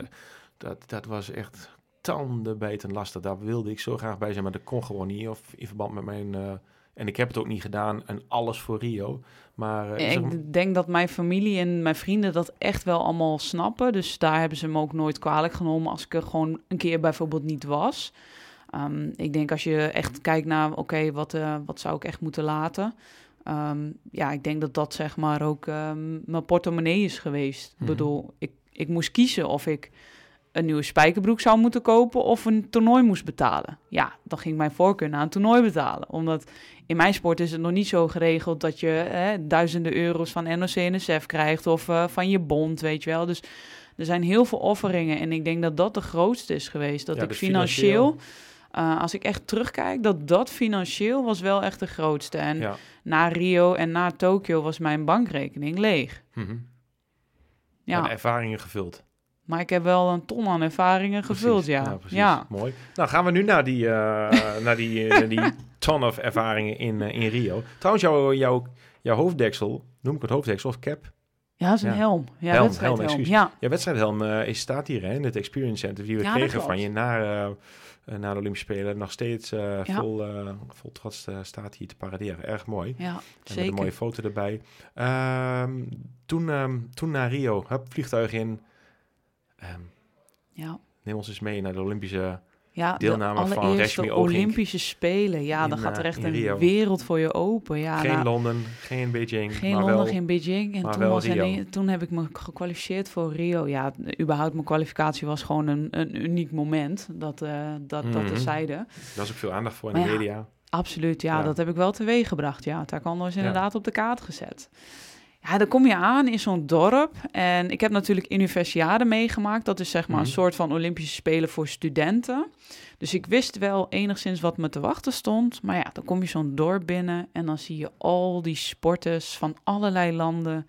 Speaker 3: dat, dat was echt tandenbijtend lastig. Daar wilde ik zo graag bij zijn, maar dat kon gewoon niet. Of in verband met mijn en ik heb het ook niet gedaan en alles voor Rio. Maar
Speaker 1: uh, ik denk dat mijn familie en mijn vrienden dat echt wel allemaal snappen. Dus daar hebben ze me ook nooit kwalijk genomen als ik er gewoon een keer bijvoorbeeld niet was. Um, ik denk als je echt kijkt naar, oké, wat, uh, wat zou ik echt moeten laten? Um, ja, ik denk dat dat zeg maar ook um, mijn portemonnee is geweest. Mm. Ik bedoel, ik, ik moest kiezen of ik een nieuwe spijkerbroek zou moeten kopen of een toernooi moest betalen. Ja, dan ging mijn voorkeur naar een toernooi betalen. Omdat in mijn sport is het nog niet zo geregeld dat je hè, duizenden euro's van NOC-NSF krijgt of eh, van je bond, weet je wel. Dus er zijn heel veel offeringen en ik denk dat dat de grootste is geweest. Dat
Speaker 3: Ja,
Speaker 1: ik
Speaker 3: dus
Speaker 1: financieel, eh, als ik echt terugkijk, dat dat financieel was wel echt de grootste. En
Speaker 3: Ja.
Speaker 1: na Rio en na Tokio was mijn bankrekening leeg.
Speaker 3: Mhm.
Speaker 1: Ja,
Speaker 3: En ervaringen gevuld.
Speaker 1: Maar ik heb wel een ton aan ervaringen gevuld,
Speaker 3: Precies.
Speaker 1: ja.
Speaker 3: precies.
Speaker 1: ja.
Speaker 3: Mooi. Nou, gaan we nu naar die, eh, naar die, eh, die ton of ervaringen in, eh, in Rio. Trouwens, jouw, jouw, jouw hoofddeksel, noem ik het hoofddeksel of cap?
Speaker 1: Ja, dat is een
Speaker 3: Ja.
Speaker 1: helm. Ja,
Speaker 3: Helm,
Speaker 1: wedstrijdhelm.
Speaker 3: helm.
Speaker 1: Ja,
Speaker 3: Je wedstrijdhelm is, staat hier hè, in het Experience Center die we
Speaker 1: Ja,
Speaker 3: kregen van je naar, naar de Olympische Spelen. Nog steeds
Speaker 1: Ja.
Speaker 3: vol, vol trots staat hier te paraderen. Erg mooi.
Speaker 1: ja
Speaker 3: En met een
Speaker 1: zeker.
Speaker 3: mooie foto erbij. Ehm, toen, ehm, toen naar Rio, hup, vliegtuig in. Ehm,
Speaker 1: Ja.
Speaker 3: neem ons eens mee naar de Olympische...
Speaker 1: Ja,
Speaker 3: Deelname
Speaker 1: de
Speaker 3: van Ogink.
Speaker 1: Olympische Spelen. Ja,
Speaker 3: In,
Speaker 1: dan gaat er
Speaker 3: eh,
Speaker 1: echt een
Speaker 3: Rio.
Speaker 1: wereld voor je open. Ja,
Speaker 3: geen
Speaker 1: nou,
Speaker 3: Londen, geen Beijing,
Speaker 1: geen
Speaker 3: maar
Speaker 1: Londen,
Speaker 3: wel...
Speaker 1: geen Beijing. En toen, was ineens- toen heb ik me gekwalificeerd voor Rio. Ja, überhaupt mijn kwalificatie was gewoon een, een uniek moment. Dat, eh dat, dat
Speaker 3: Mhm.
Speaker 1: terzijde.
Speaker 3: Daar is ook veel aandacht voor in
Speaker 1: Maar
Speaker 3: de
Speaker 1: ja,
Speaker 3: media.
Speaker 1: Absoluut, ja,
Speaker 3: Ja.
Speaker 1: dat heb ik wel teweeg gebracht. Ja, Taekwondo is
Speaker 3: Ja.
Speaker 1: inderdaad op de kaart gezet. Ja, dan kom je aan in zo'n dorp. En ik heb natuurlijk Universiade meegemaakt. Dat is zeg maar
Speaker 3: Mhm.
Speaker 1: een soort van Olympische Spelen voor studenten. Dus ik wist wel enigszins wat me te wachten stond. Maar ja, dan kom je zo'n dorp binnen en dan zie je al die sporters van allerlei landen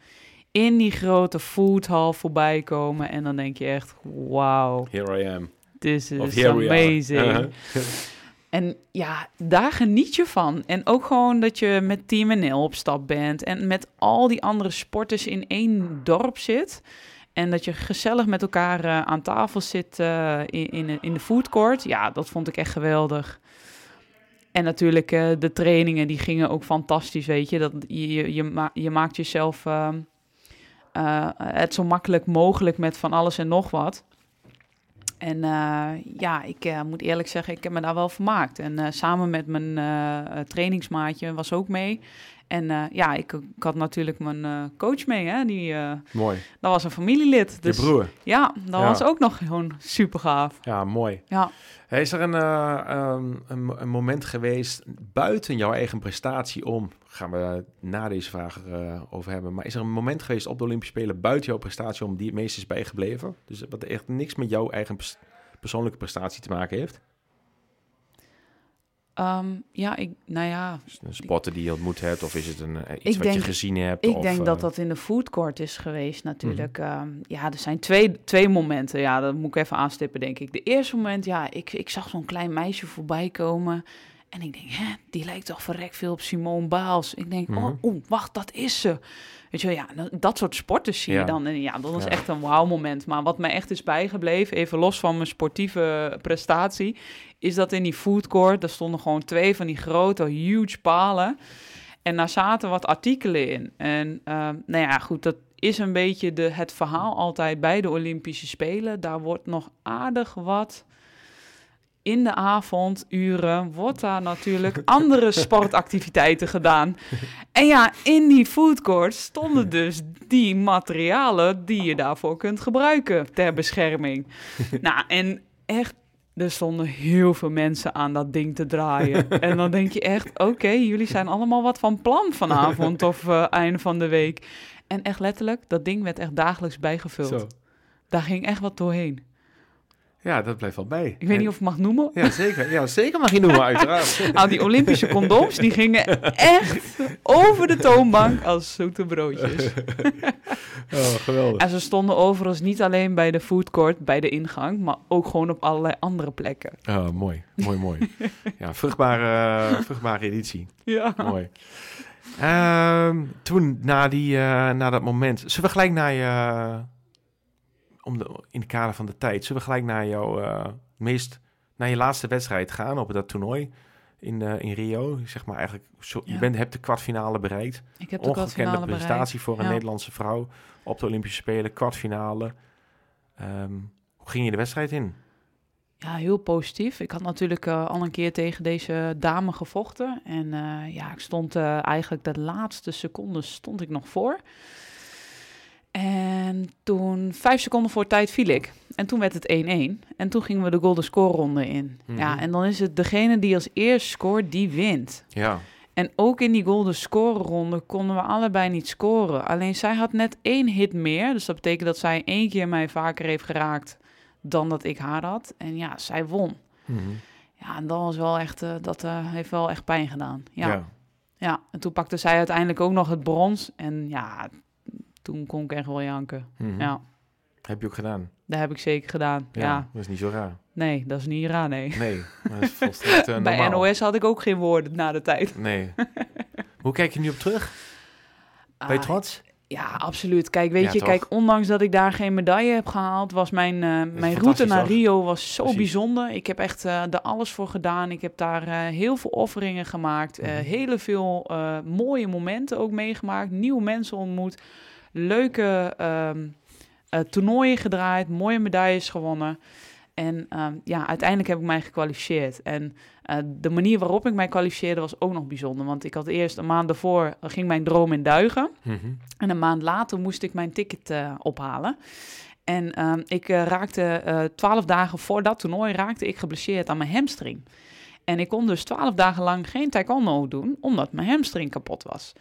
Speaker 1: in die grote foodhall voorbij komen. En dan denk je echt, wauw,
Speaker 3: Here I am.
Speaker 1: this is amazing. En ja, daar geniet je van. En ook gewoon dat je met Team NL op stap bent. En met al die andere sporters in één dorp zit. En dat je gezellig met elkaar eh, aan tafel zit eh, in, in, in de foodcourt. Ja, dat vond ik echt geweldig. En natuurlijk eh, de trainingen, die gingen ook fantastisch, weet je. Dat, je, je, je, ma- je maakt jezelf ehm, eh, het zo makkelijk mogelijk met van alles en nog wat. En eh, ja, ik eh, moet eerlijk zeggen, ik heb me daar wel vermaakt. En eh, samen met mijn trainingsmaatje was ook mee. En ja, ik, ik had natuurlijk mijn coach mee, hè. Die,
Speaker 3: Mooi.
Speaker 1: dat was een familielid. Dus
Speaker 3: Je broer.
Speaker 1: ja, dat
Speaker 3: Ja.
Speaker 1: was ook nog gewoon super gaaf.
Speaker 3: Ja, mooi.
Speaker 1: Ja.
Speaker 3: Hey, Is er een, eh, ehm, een moment geweest buiten jouw eigen prestatie om, gaan we na deze vraag eh, over hebben, maar is er een moment geweest op de Olympische Spelen buiten jouw prestatie om die het meest is bijgebleven? Dus wat echt niks met jouw eigen pers- persoonlijke prestatie te maken heeft?
Speaker 1: Ehm, ja, ik, nou ja,
Speaker 3: een sporter die je ontmoet hebt, of is het een, eh, iets
Speaker 1: Ik
Speaker 3: wat je gezien hebt?
Speaker 1: ik
Speaker 3: of,
Speaker 1: denk
Speaker 3: eh,
Speaker 1: dat dat in de foodcourt is geweest natuurlijk.
Speaker 3: Mhm.
Speaker 1: Ehm, ja, er zijn twee, twee momenten. Ja, dat moet ik even aanstippen, denk ik. De eerste moment, ja, ik, ik zag zo'n klein meisje voorbij komen. En ik denk, hè, die lijkt toch verrek veel op Simone Baals. Ik denk,
Speaker 3: Mhm.
Speaker 1: oh, oh, wacht, dat is ze. Weet je wel, ja, dat soort sporters zie je
Speaker 3: Ja.
Speaker 1: dan. En ja, dat was
Speaker 3: Ja.
Speaker 1: echt een wauw moment. Maar wat mij echt is bijgebleven, even los van mijn sportieve prestatie... is dat in die foodcourt, daar stonden gewoon twee van die grote, huge palen... En daar zaten wat artikelen in. En ehm, nou ja, goed, dat is een beetje de, het verhaal altijd bij de Olympische Spelen. Daar wordt nog aardig wat in de avonduren wordt daar natuurlijk andere sportactiviteiten gedaan. En ja, in die foodcourt stonden dus die materialen die je daarvoor kunt gebruiken ter bescherming. nou, en echt, er stonden heel veel mensen aan dat ding te draaien. en dan denk je echt, oké, jullie zijn allemaal wat van plan vanavond of eh, einde van de week. En echt letterlijk, dat ding werd echt dagelijks bijgevuld.
Speaker 3: Zo.
Speaker 1: Daar ging echt wat doorheen.
Speaker 3: Ja, dat blijft wel bij.
Speaker 1: Ik weet niet of ik mag noemen.
Speaker 3: Ja, zeker. Ja, zeker mag je noemen, uiteraard.
Speaker 1: Nou, die Olympische condooms, die gingen echt over de toonbank als zoete broodjes.
Speaker 3: Oh, geweldig.
Speaker 1: En ze stonden overigens niet alleen bij de foodcourt, bij de ingang, maar ook gewoon op allerlei andere plekken.
Speaker 3: Oh, mooi, mooi, mooi. Ja, vruchtbare, vruchtbare editie.
Speaker 1: Ja.
Speaker 3: Mooi. Ehm, toen, na, die, eh, na dat moment, zullen we gelijk naar je, om de, in het kader van de tijd, zullen we gelijk naar jouw eh, meest, naar je laatste wedstrijd gaan op dat toernooi in, eh, in Rio? Zeg maar eigenlijk, zo, je bent, hebt de kwartfinale bereikt.
Speaker 1: Ik heb de
Speaker 3: Ongekende
Speaker 1: kwartfinale
Speaker 3: prestatie voor een
Speaker 1: Ja.
Speaker 3: Nederlandse vrouw op de Olympische Spelen, kwartfinale. Ehm, hoe ging je de wedstrijd in?
Speaker 1: Ja, heel positief. Ik had natuurlijk eh, al een keer tegen deze dame gevochten. En ja, ik stond eigenlijk de laatste seconde stond ik nog voor. En toen, vijf seconden voor tijd, viel ik. en toen werd het 1-1. En toen gingen we de golden score ronde in.
Speaker 3: Mhm.
Speaker 1: Ja, en dan is het degene die als eerst scoort, die wint.
Speaker 3: Ja.
Speaker 1: En ook in die golden score ronde konden we allebei niet scoren. Alleen zij had net één hit meer. Dus dat betekent dat zij één keer mij vaker heeft geraakt dan dat ik haar had. En ja, zij won.
Speaker 3: Mhm.
Speaker 1: Ja, en dat was wel echt, eh, dat eh, heeft wel echt pijn gedaan. Ja. ja.
Speaker 3: ja.
Speaker 1: en toen pakte zij uiteindelijk ook nog het brons. En ja, toen kon ik echt wel janken.
Speaker 3: Mhm.
Speaker 1: Ja,
Speaker 3: Heb je ook gedaan?
Speaker 1: dat heb ik zeker gedaan. Ja,
Speaker 3: Dat is niet zo raar.
Speaker 1: nee, dat is niet raar, nee.
Speaker 3: Nee, dat is volstrekt eh,
Speaker 1: Bij. NOS had ik ook geen woorden na de tijd.
Speaker 3: Nee. Hoe kijk je nu op terug? Ben je
Speaker 1: Ah,
Speaker 3: trots?
Speaker 1: Ja, absoluut. Kijk, weet
Speaker 3: Ja,
Speaker 1: je,
Speaker 3: toch?
Speaker 1: kijk, ondanks dat ik daar geen medaille heb gehaald, was mijn, eh, mijn route naar
Speaker 3: toch?
Speaker 1: Rio was zo
Speaker 3: Precies.
Speaker 1: bijzonder. Ik heb echt eh er alles voor gedaan. Ik heb daar heel veel offeringen gemaakt.
Speaker 3: Mhm.
Speaker 1: hele veel mooie momenten ook meegemaakt. Nieuwe mensen ontmoet. Leuke ehm, eh, toernooien gedraaid. Mooie medailles gewonnen. En ehm, ja, uiteindelijk heb ik mij gekwalificeerd. En eh, de manier waarop ik mij kwalificeerde was ook nog bijzonder. Want ik had eerst een maand daarvoor, ging mijn droom in duigen.
Speaker 3: Mhm.
Speaker 1: En een maand later moest ik mijn ticket eh, ophalen. En ehm, ik raakte twaalf dagen voor dat toernooi raakte ik geblesseerd aan mijn hamstring. En ik kon dus twaalf dagen lang geen taekwondo doen, omdat mijn hamstring kapot was.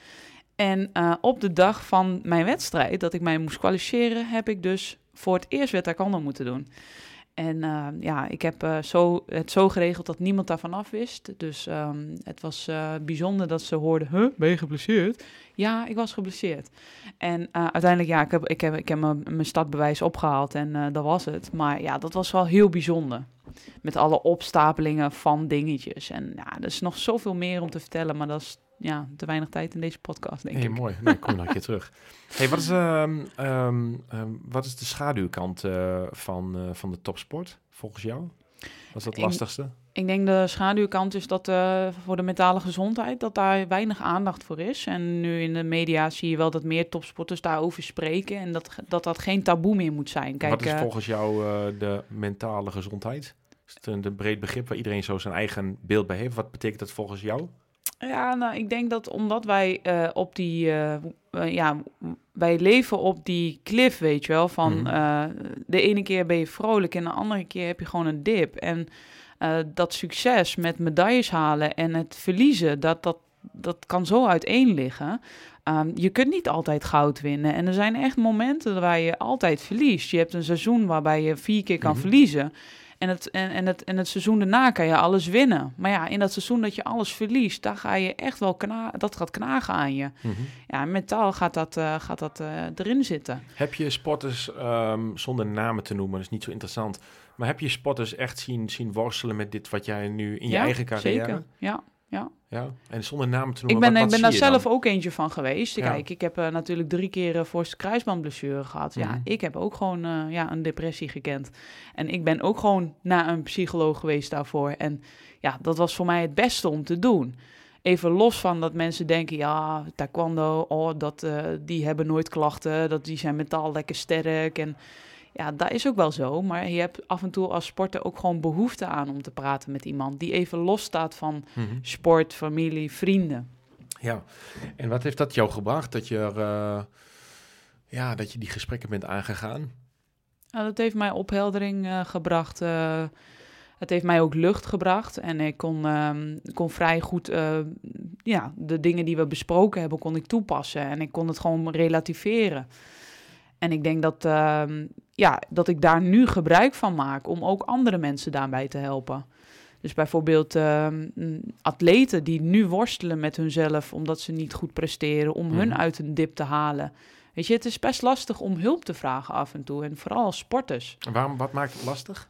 Speaker 1: En eh, op de dag van mijn wedstrijd, dat ik mij moest kwalificeren, heb ik dus voor het eerst taekwondo moeten doen. En eh, ja, ik heb eh, zo, het zo geregeld dat niemand daarvan af wist. Dus ehm, het was bijzonder dat ze hoorden, ben je geblesseerd? Ja, ik was geblesseerd. En uiteindelijk, ja, ik heb, ik heb, ik mijn, mijn startbewijs opgehaald en dat was het. Maar ja, dat was wel heel bijzonder. Met alle opstapelingen van dingetjes. En ja, er is nog zoveel meer om te vertellen, maar dat is ja, te weinig tijd in deze podcast, denk
Speaker 3: Hey,
Speaker 1: ik.
Speaker 3: mooi. Nee, kom nog een keer terug. Hey, wat, is, ehm, ehm, ehm, wat is de schaduwkant eh, van, eh, van de topsport volgens jou? Wat is het
Speaker 1: Ik-
Speaker 3: lastigste?
Speaker 1: Ik denk de schaduwkant is dat eh, voor de mentale gezondheid, dat daar weinig aandacht voor is. En nu in de media zie je wel dat meer topsporters daarover spreken en dat dat, dat geen taboe meer moet zijn. Kijk,
Speaker 3: wat is volgens jou de mentale gezondheid? Is het een, een breed begrip waar iedereen zo zijn eigen beeld bij heeft? Wat betekent dat volgens jou?
Speaker 1: Ja, nou, ik denk dat omdat wij eh, op die, eh, ja, wij leven op die cliff, weet je wel, van
Speaker 3: Mhm.
Speaker 1: eh, de ene keer ben je vrolijk en de andere keer heb je gewoon een dip. En dat succes met medailles halen en het verliezen, dat, dat, dat kan zo uiteen liggen. Ehm, je kunt niet altijd goud winnen. En er zijn echt momenten waar je altijd verliest. Je hebt een seizoen waarbij je vier keer kan
Speaker 3: Mhm.
Speaker 1: verliezen. En het, en, en, het, en het seizoen daarna kan je alles winnen. Maar ja, in dat seizoen dat je alles verliest, daar ga je echt wel kna dat gaat knagen aan je.
Speaker 3: Mhm.
Speaker 1: Ja, mentaal gaat dat, eh, gaat dat eh, erin zitten.
Speaker 3: Heb je sporters, ehm, zonder namen te noemen, dat is niet zo interessant, maar heb je sporters echt zien, zien worstelen met dit wat jij nu in je
Speaker 1: ja,
Speaker 3: eigen carrière?
Speaker 1: Zeker. Ja.
Speaker 3: Ja, en zonder namen te
Speaker 1: Ik
Speaker 3: noemen,
Speaker 1: ben,
Speaker 3: wat,
Speaker 1: ik ben daar
Speaker 3: dan?
Speaker 1: zelf ook eentje van geweest.
Speaker 3: Ja.
Speaker 1: Kijk, ik heb eh, natuurlijk drie keer uh, voorste kruisbandblessure gehad. Ja,
Speaker 3: Mhm.
Speaker 1: ik heb ook gewoon eh, ja, een depressie gekend. En ik ben ook gewoon naar een psycholoog geweest daarvoor. En ja, dat was voor mij het beste om te doen. Even los van dat mensen denken, ja, taekwondo, oh, dat, die hebben nooit klachten, dat, die zijn mentaal lekker sterk. En ja, dat is ook wel zo. Maar je hebt af en toe als sporter ook gewoon behoefte aan om te praten met iemand die even los staat van
Speaker 3: Mhm.
Speaker 1: sport, familie, vrienden.
Speaker 3: Ja, en wat heeft dat jou gebracht dat je, er, eh, ja, dat je die gesprekken bent aangegaan?
Speaker 1: Nou, dat heeft mij opheldering eh, gebracht. eh, het heeft mij ook lucht gebracht. En ik kon, ehm, kon vrij goed ja, de dingen die we besproken hebben, kon ik toepassen. En ik kon het gewoon relativeren. En ik denk dat, ehm, ja, dat ik daar nu gebruik van maak om ook andere mensen daarbij te helpen. Dus bijvoorbeeld ehm, atleten die nu worstelen met hunzelf omdat ze niet goed presteren, om hun
Speaker 3: Mhm.
Speaker 1: uit een dip te halen. Weet je, het is best lastig om hulp te vragen af en toe. En vooral als sporters.
Speaker 3: En waarom, wat maakt het lastig?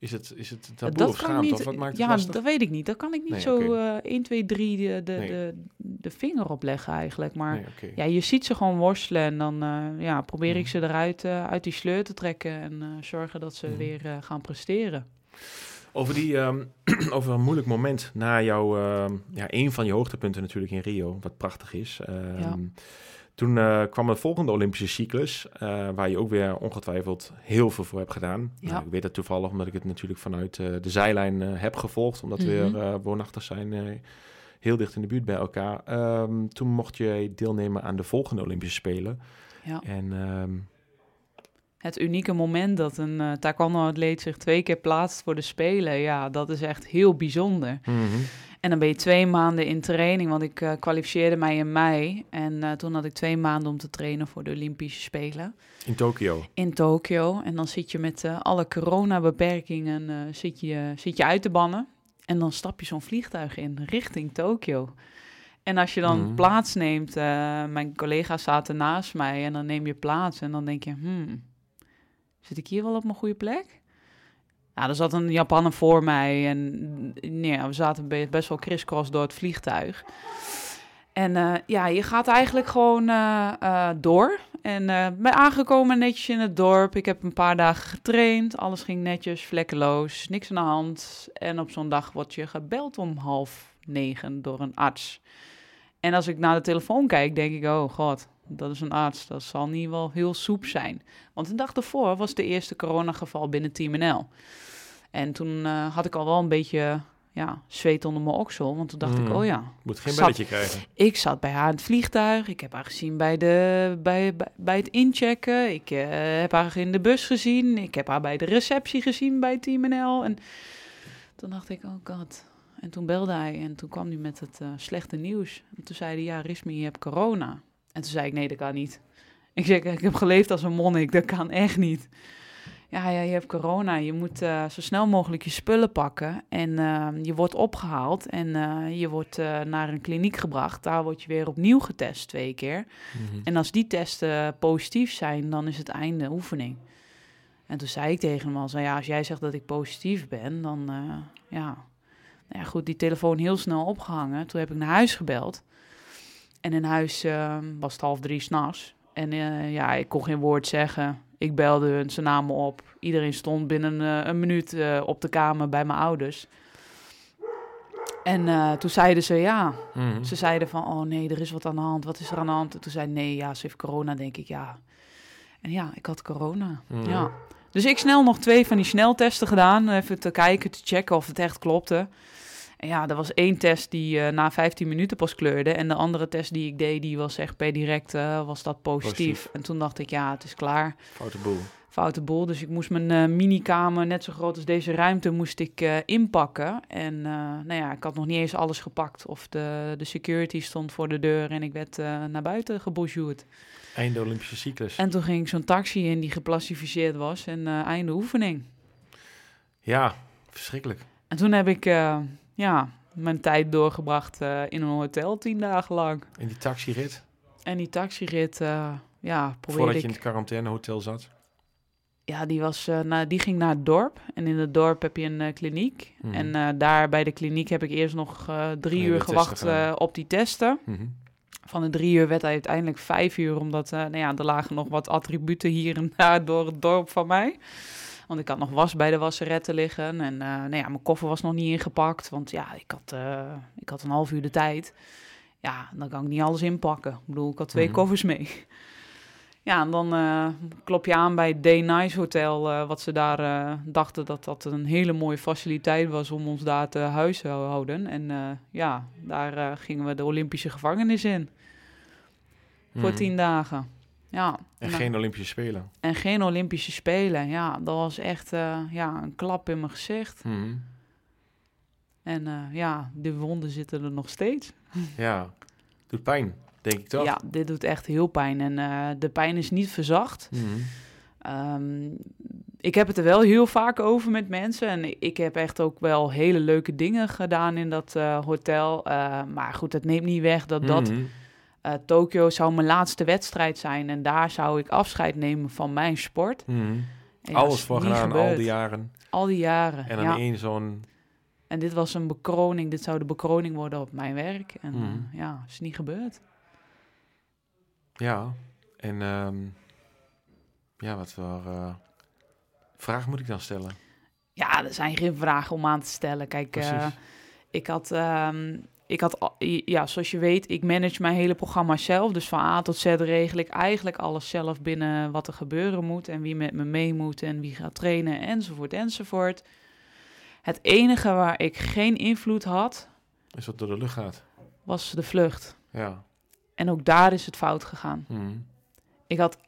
Speaker 3: Is het, is het taboe
Speaker 1: dat
Speaker 3: of schaamte?
Speaker 1: niet.
Speaker 3: Of wat maakt het
Speaker 1: ja,
Speaker 3: lastig?
Speaker 1: dat weet ik niet. Dat kan ik niet
Speaker 3: Nee,
Speaker 1: zo eh 1, 2, 3 de, de,
Speaker 3: Nee.
Speaker 1: de, de vinger op leggen eigenlijk. Maar
Speaker 3: Nee,
Speaker 1: ja, je ziet ze gewoon worstelen. En dan eh, ja, probeer ik
Speaker 3: Mhm.
Speaker 1: ze eruit eh, uit die sleur te trekken. En eh, zorgen dat ze
Speaker 3: Mhm.
Speaker 1: weer gaan presteren.
Speaker 3: Over, die, ehm, over een moeilijk moment na jouw, ehm, ja, een van je hoogtepunten natuurlijk in Rio, wat prachtig is. Ehm,
Speaker 1: Ja.
Speaker 3: Toen eh, kwam de volgende Olympische cyclus, eh, waar je ook weer ongetwijfeld heel veel voor hebt gedaan.
Speaker 1: Ja.
Speaker 3: Nou, ik weet dat toevallig, omdat ik het natuurlijk vanuit eh, de zijlijn heb gevolgd, omdat we
Speaker 1: Mhm.
Speaker 3: weer woonachtig zijn, heel dicht in de buurt bij elkaar. Ehm, toen mocht je deelnemen aan de volgende Olympische Spelen.
Speaker 1: Ja.
Speaker 3: En ehm,
Speaker 1: het unieke moment dat een uh, taekwondo-atleet zich twee keer plaatst voor de Spelen, ja, dat is echt heel bijzonder.
Speaker 3: Mhm.
Speaker 1: En dan ben je twee maanden in training, want ik eh, kwalificeerde mij in mei. En eh, toen had ik twee maanden om te trainen voor de Olympische Spelen
Speaker 3: In Tokio.
Speaker 1: in Tokio. En dan zit je met alle coronabeperkingen zit je, zit je uit te bannen. En dan stap je zo'n vliegtuig in richting Tokio. En als je dan
Speaker 3: Mhm.
Speaker 1: plaatsneemt, mijn collega's zaten naast mij en dan neem je plaats en dan denk je, hmm, zit ik hier wel op mijn goede plek? Ja, er zat een Japaner voor mij en nee, ja, we zaten be- best wel crisscross door het vliegtuig. En eh, ja, je gaat eigenlijk gewoon eh, eh, door. En ben aangekomen netjes in het dorp. Ik heb een paar dagen getraind. Alles ging netjes, vlekkeloos, niks aan de hand. En op zo'n dag word je gebeld om half negen door een arts. En als ik naar de telefoon kijk, denk ik, oh god, dat is een arts. Dat zal niet wel heel soep zijn. Want de dag ervoor was de eerste coronageval binnen Team NL. En toen eh, had ik al wel een beetje ja, zweet onder mijn oksel. Want toen dacht
Speaker 3: Mm.
Speaker 1: ik, oh ja,
Speaker 3: Moet geen
Speaker 1: Zat-
Speaker 3: belletje krijgen.
Speaker 1: ik zat bij haar in het vliegtuig. Ik heb haar gezien bij, de, bij, bij, bij het inchecken. Ik eh, heb haar in de bus gezien. Ik heb haar bij de receptie gezien bij Team NL. En toen dacht ik, oh god. En toen belde hij en toen kwam hij met het eh, slechte nieuws. En toen zei hij, ja, Rismi, je hebt corona. En toen zei ik, nee, dat kan niet. Ik zeg, ik heb geleefd als een monnik, dat kan echt niet. Ja, ja, je hebt corona. Je moet eh, zo snel mogelijk je spullen pakken. En eh, je wordt opgehaald en eh, je wordt eh, naar een kliniek gebracht. Daar word je weer opnieuw getest twee keer.
Speaker 3: Mhm.
Speaker 1: En als die testen positief zijn, dan is het einde oefening. En toen zei ik tegen hem al, zei, ja, als jij zegt dat ik positief ben, dan ja. Nou ja, goed, die telefoon heel snel opgehangen. Toen heb ik naar huis gebeld. En in huis eh, was het half drie s'nachts. En eh, ja, ik kon geen woord zeggen. Ik belde hun, ze namen op. Iedereen stond binnen eh, een minuut eh, op de kamer bij mijn ouders. En toen zeiden ze, ja,
Speaker 3: Mhm.
Speaker 1: ze zeiden van, oh nee, er is wat aan de hand. Wat is er aan de hand? En toen zei nee, ja, ze heeft corona, denk ik, ja. En ja, ik had corona.
Speaker 3: Mhm.
Speaker 1: Ja. Dus ik snel nog twee van die sneltesten gedaan. Even te kijken, te checken of het echt klopte. Ja, er was één test die eh, na 15 minuten pas kleurde. En de andere test die ik deed, die was echt per direct, eh, was dat positief.
Speaker 3: Positief.
Speaker 1: En toen dacht ik, ja, het is klaar.
Speaker 3: Foute boel.
Speaker 1: Foute boel. Dus ik moest mijn eh minikamer, net zo groot als deze ruimte, moest ik inpakken. En nou ja, ik had nog niet eens alles gepakt. Of de, de security stond voor de deur en ik werd naar buiten gebonjourd.
Speaker 3: Einde Olympische cyclus.
Speaker 1: En toen ging ik zo'n taxi in die geplastificeerd was en einde oefening.
Speaker 3: Ja, verschrikkelijk.
Speaker 1: En toen heb ik ja, mijn tijd doorgebracht eh, in een hotel tien dagen lang.
Speaker 3: In die taxirit,
Speaker 1: En die taxirit, eh ja, probeerde
Speaker 3: voordat
Speaker 1: ik...
Speaker 3: je in het quarantainehotel zat.
Speaker 1: Ja, die, was, eh, na, die ging naar het dorp. En in het dorp heb je een kliniek.
Speaker 3: Mhm.
Speaker 1: En daar bij de kliniek heb ik eerst nog drie uur gewacht op die testen.
Speaker 3: Mhm.
Speaker 1: Van de drie uur werd hij uiteindelijk vijf uur, omdat nou ja, er lagen nog wat attributen hier en daar door het dorp van mij. Want ik had nog was bij de wasseretten liggen. En eh, nou ja, mijn koffer was nog niet ingepakt, want ja, ik had, eh, ik had een half uur de tijd. Ja, dan kan ik niet alles inpakken. Ik bedoel, ik had twee
Speaker 3: Mhm.
Speaker 1: koffers mee. Ja, en dan eh, klop je aan bij het Day Nice Hotel, wat ze daar dachten dat dat een hele mooie faciliteit was om ons daar te huishouden. En eh, ja, daar gingen we de Olympische gevangenis in voor
Speaker 3: Mhm.
Speaker 1: tien dagen. Ja,
Speaker 3: En geen Olympische Spelen.
Speaker 1: en geen Olympische Spelen. Ja, dat was echt eh, ja, een klap in mijn gezicht.
Speaker 3: Mhm.
Speaker 1: En eh, ja, de wonden zitten er nog steeds.
Speaker 3: Ja, doet pijn, denk ik toch?
Speaker 1: Ja, dit doet echt heel pijn. En eh, de pijn is niet verzacht.
Speaker 3: Mhm.
Speaker 1: Ehm, ik heb het er wel heel vaak over met mensen. En ik- heb echt ook wel hele leuke dingen gedaan in dat hotel. Maar goed, het neemt niet weg dat dat Eh, Tokio zou mijn laatste wedstrijd zijn. En daar zou ik afscheid nemen van mijn sport.
Speaker 3: Mhm.
Speaker 1: Ja,
Speaker 3: Alles voor gedaan, al die jaren.
Speaker 1: Al die jaren.
Speaker 3: En dan
Speaker 1: ja.
Speaker 3: één zo'n...
Speaker 1: En dit was een bekroning. Dit zou de bekroning worden op mijn werk. En
Speaker 3: Mhm.
Speaker 1: eh, ja, is niet gebeurd.
Speaker 3: Ja, en... ehm, ja, wat voor eh, vraag moet ik dan stellen?
Speaker 1: Ja, er zijn geen vragen om aan te stellen. Kijk, ik had, ehm, ik had, al- ja, zoals je weet, ik manage mijn hele programma zelf. Dus van A tot Z regel ik eigenlijk alles zelf binnen wat er gebeuren moet. En wie met me mee moet en wie gaat trainen enzovoort enzovoort. Het enige waar ik geen invloed had,
Speaker 3: Is wat door de lucht gaat.
Speaker 1: was de vlucht.
Speaker 3: Ja.
Speaker 1: En ook daar is het fout gegaan.
Speaker 3: Mhm.
Speaker 1: Ik had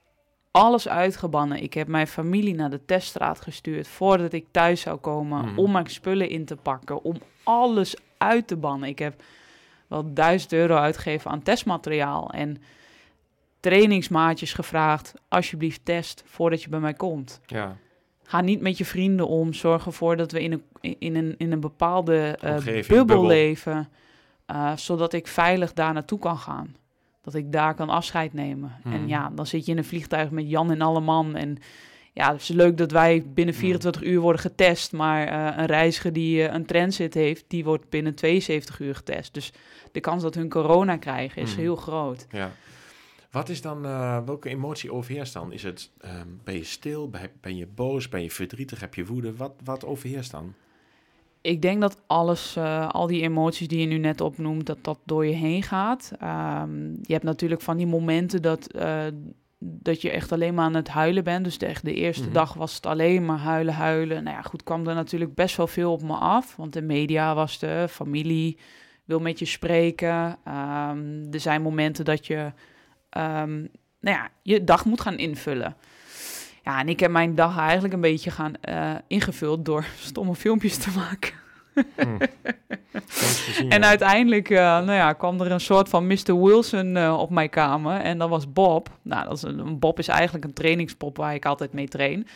Speaker 1: alles uitgebannen. Ik heb mijn familie naar de teststraat gestuurd voordat ik thuis zou komen.
Speaker 3: Mhm.
Speaker 1: Om mijn spullen in te pakken. Om alles uit te bannen. Ik heb wel 1000 euro uitgegeven aan testmateriaal. En trainingsmaatjes gevraagd. Alsjeblieft test voordat je bij mij komt.
Speaker 3: Ja.
Speaker 1: Ga niet met je vrienden om. Zorg ervoor dat we in een, in een, in een bepaalde
Speaker 3: Omgeving,
Speaker 1: bubbel,
Speaker 3: bubbel.
Speaker 1: leven. eh, zodat ik veilig daar naartoe kan gaan. Dat ik daar kan afscheid nemen. En ja, dan zit je in een vliegtuig met Jan en alle man. En ja, het is leuk dat wij binnen 24 uur worden getest. Maar eh, een reiziger die eh, een transit heeft, die wordt binnen 72 uur getest. Dus de kans dat hun corona krijgen is
Speaker 3: Mhm.
Speaker 1: heel groot.
Speaker 3: Ja. Wat is dan, eh, welke emotie overheerst dan? Is het, ehm, ben je stil, ben, ben je boos, ben je verdrietig, heb je woede? Wat, wat overheerst dan?
Speaker 1: Ik denk dat alles, al die emoties die je nu net opnoemt, dat dat door je heen gaat. Ehm, je hebt natuurlijk van die momenten dat, dat je echt alleen maar aan het huilen bent. Dus de, echt de eerste
Speaker 3: Mhm.
Speaker 1: dag was het alleen maar huilen, huilen. Nou ja, goed, kwam er natuurlijk best wel veel op me af. Want de media was er, familie wil met je spreken. Ehm, er zijn momenten dat je ehm, nou ja, je dag moet gaan invullen. Ja, en ik heb mijn dag eigenlijk een beetje gaan eh, ingevuld door stomme filmpjes te maken.
Speaker 3: Hm. Gezien,
Speaker 1: En
Speaker 3: ja.
Speaker 1: uiteindelijk eh, nou ja, kwam er een soort van Mr. Wilson eh, op mijn kamer. En dat was Bob. Nou, dat is een, een Bob is eigenlijk een trainingspop waar ik altijd mee train.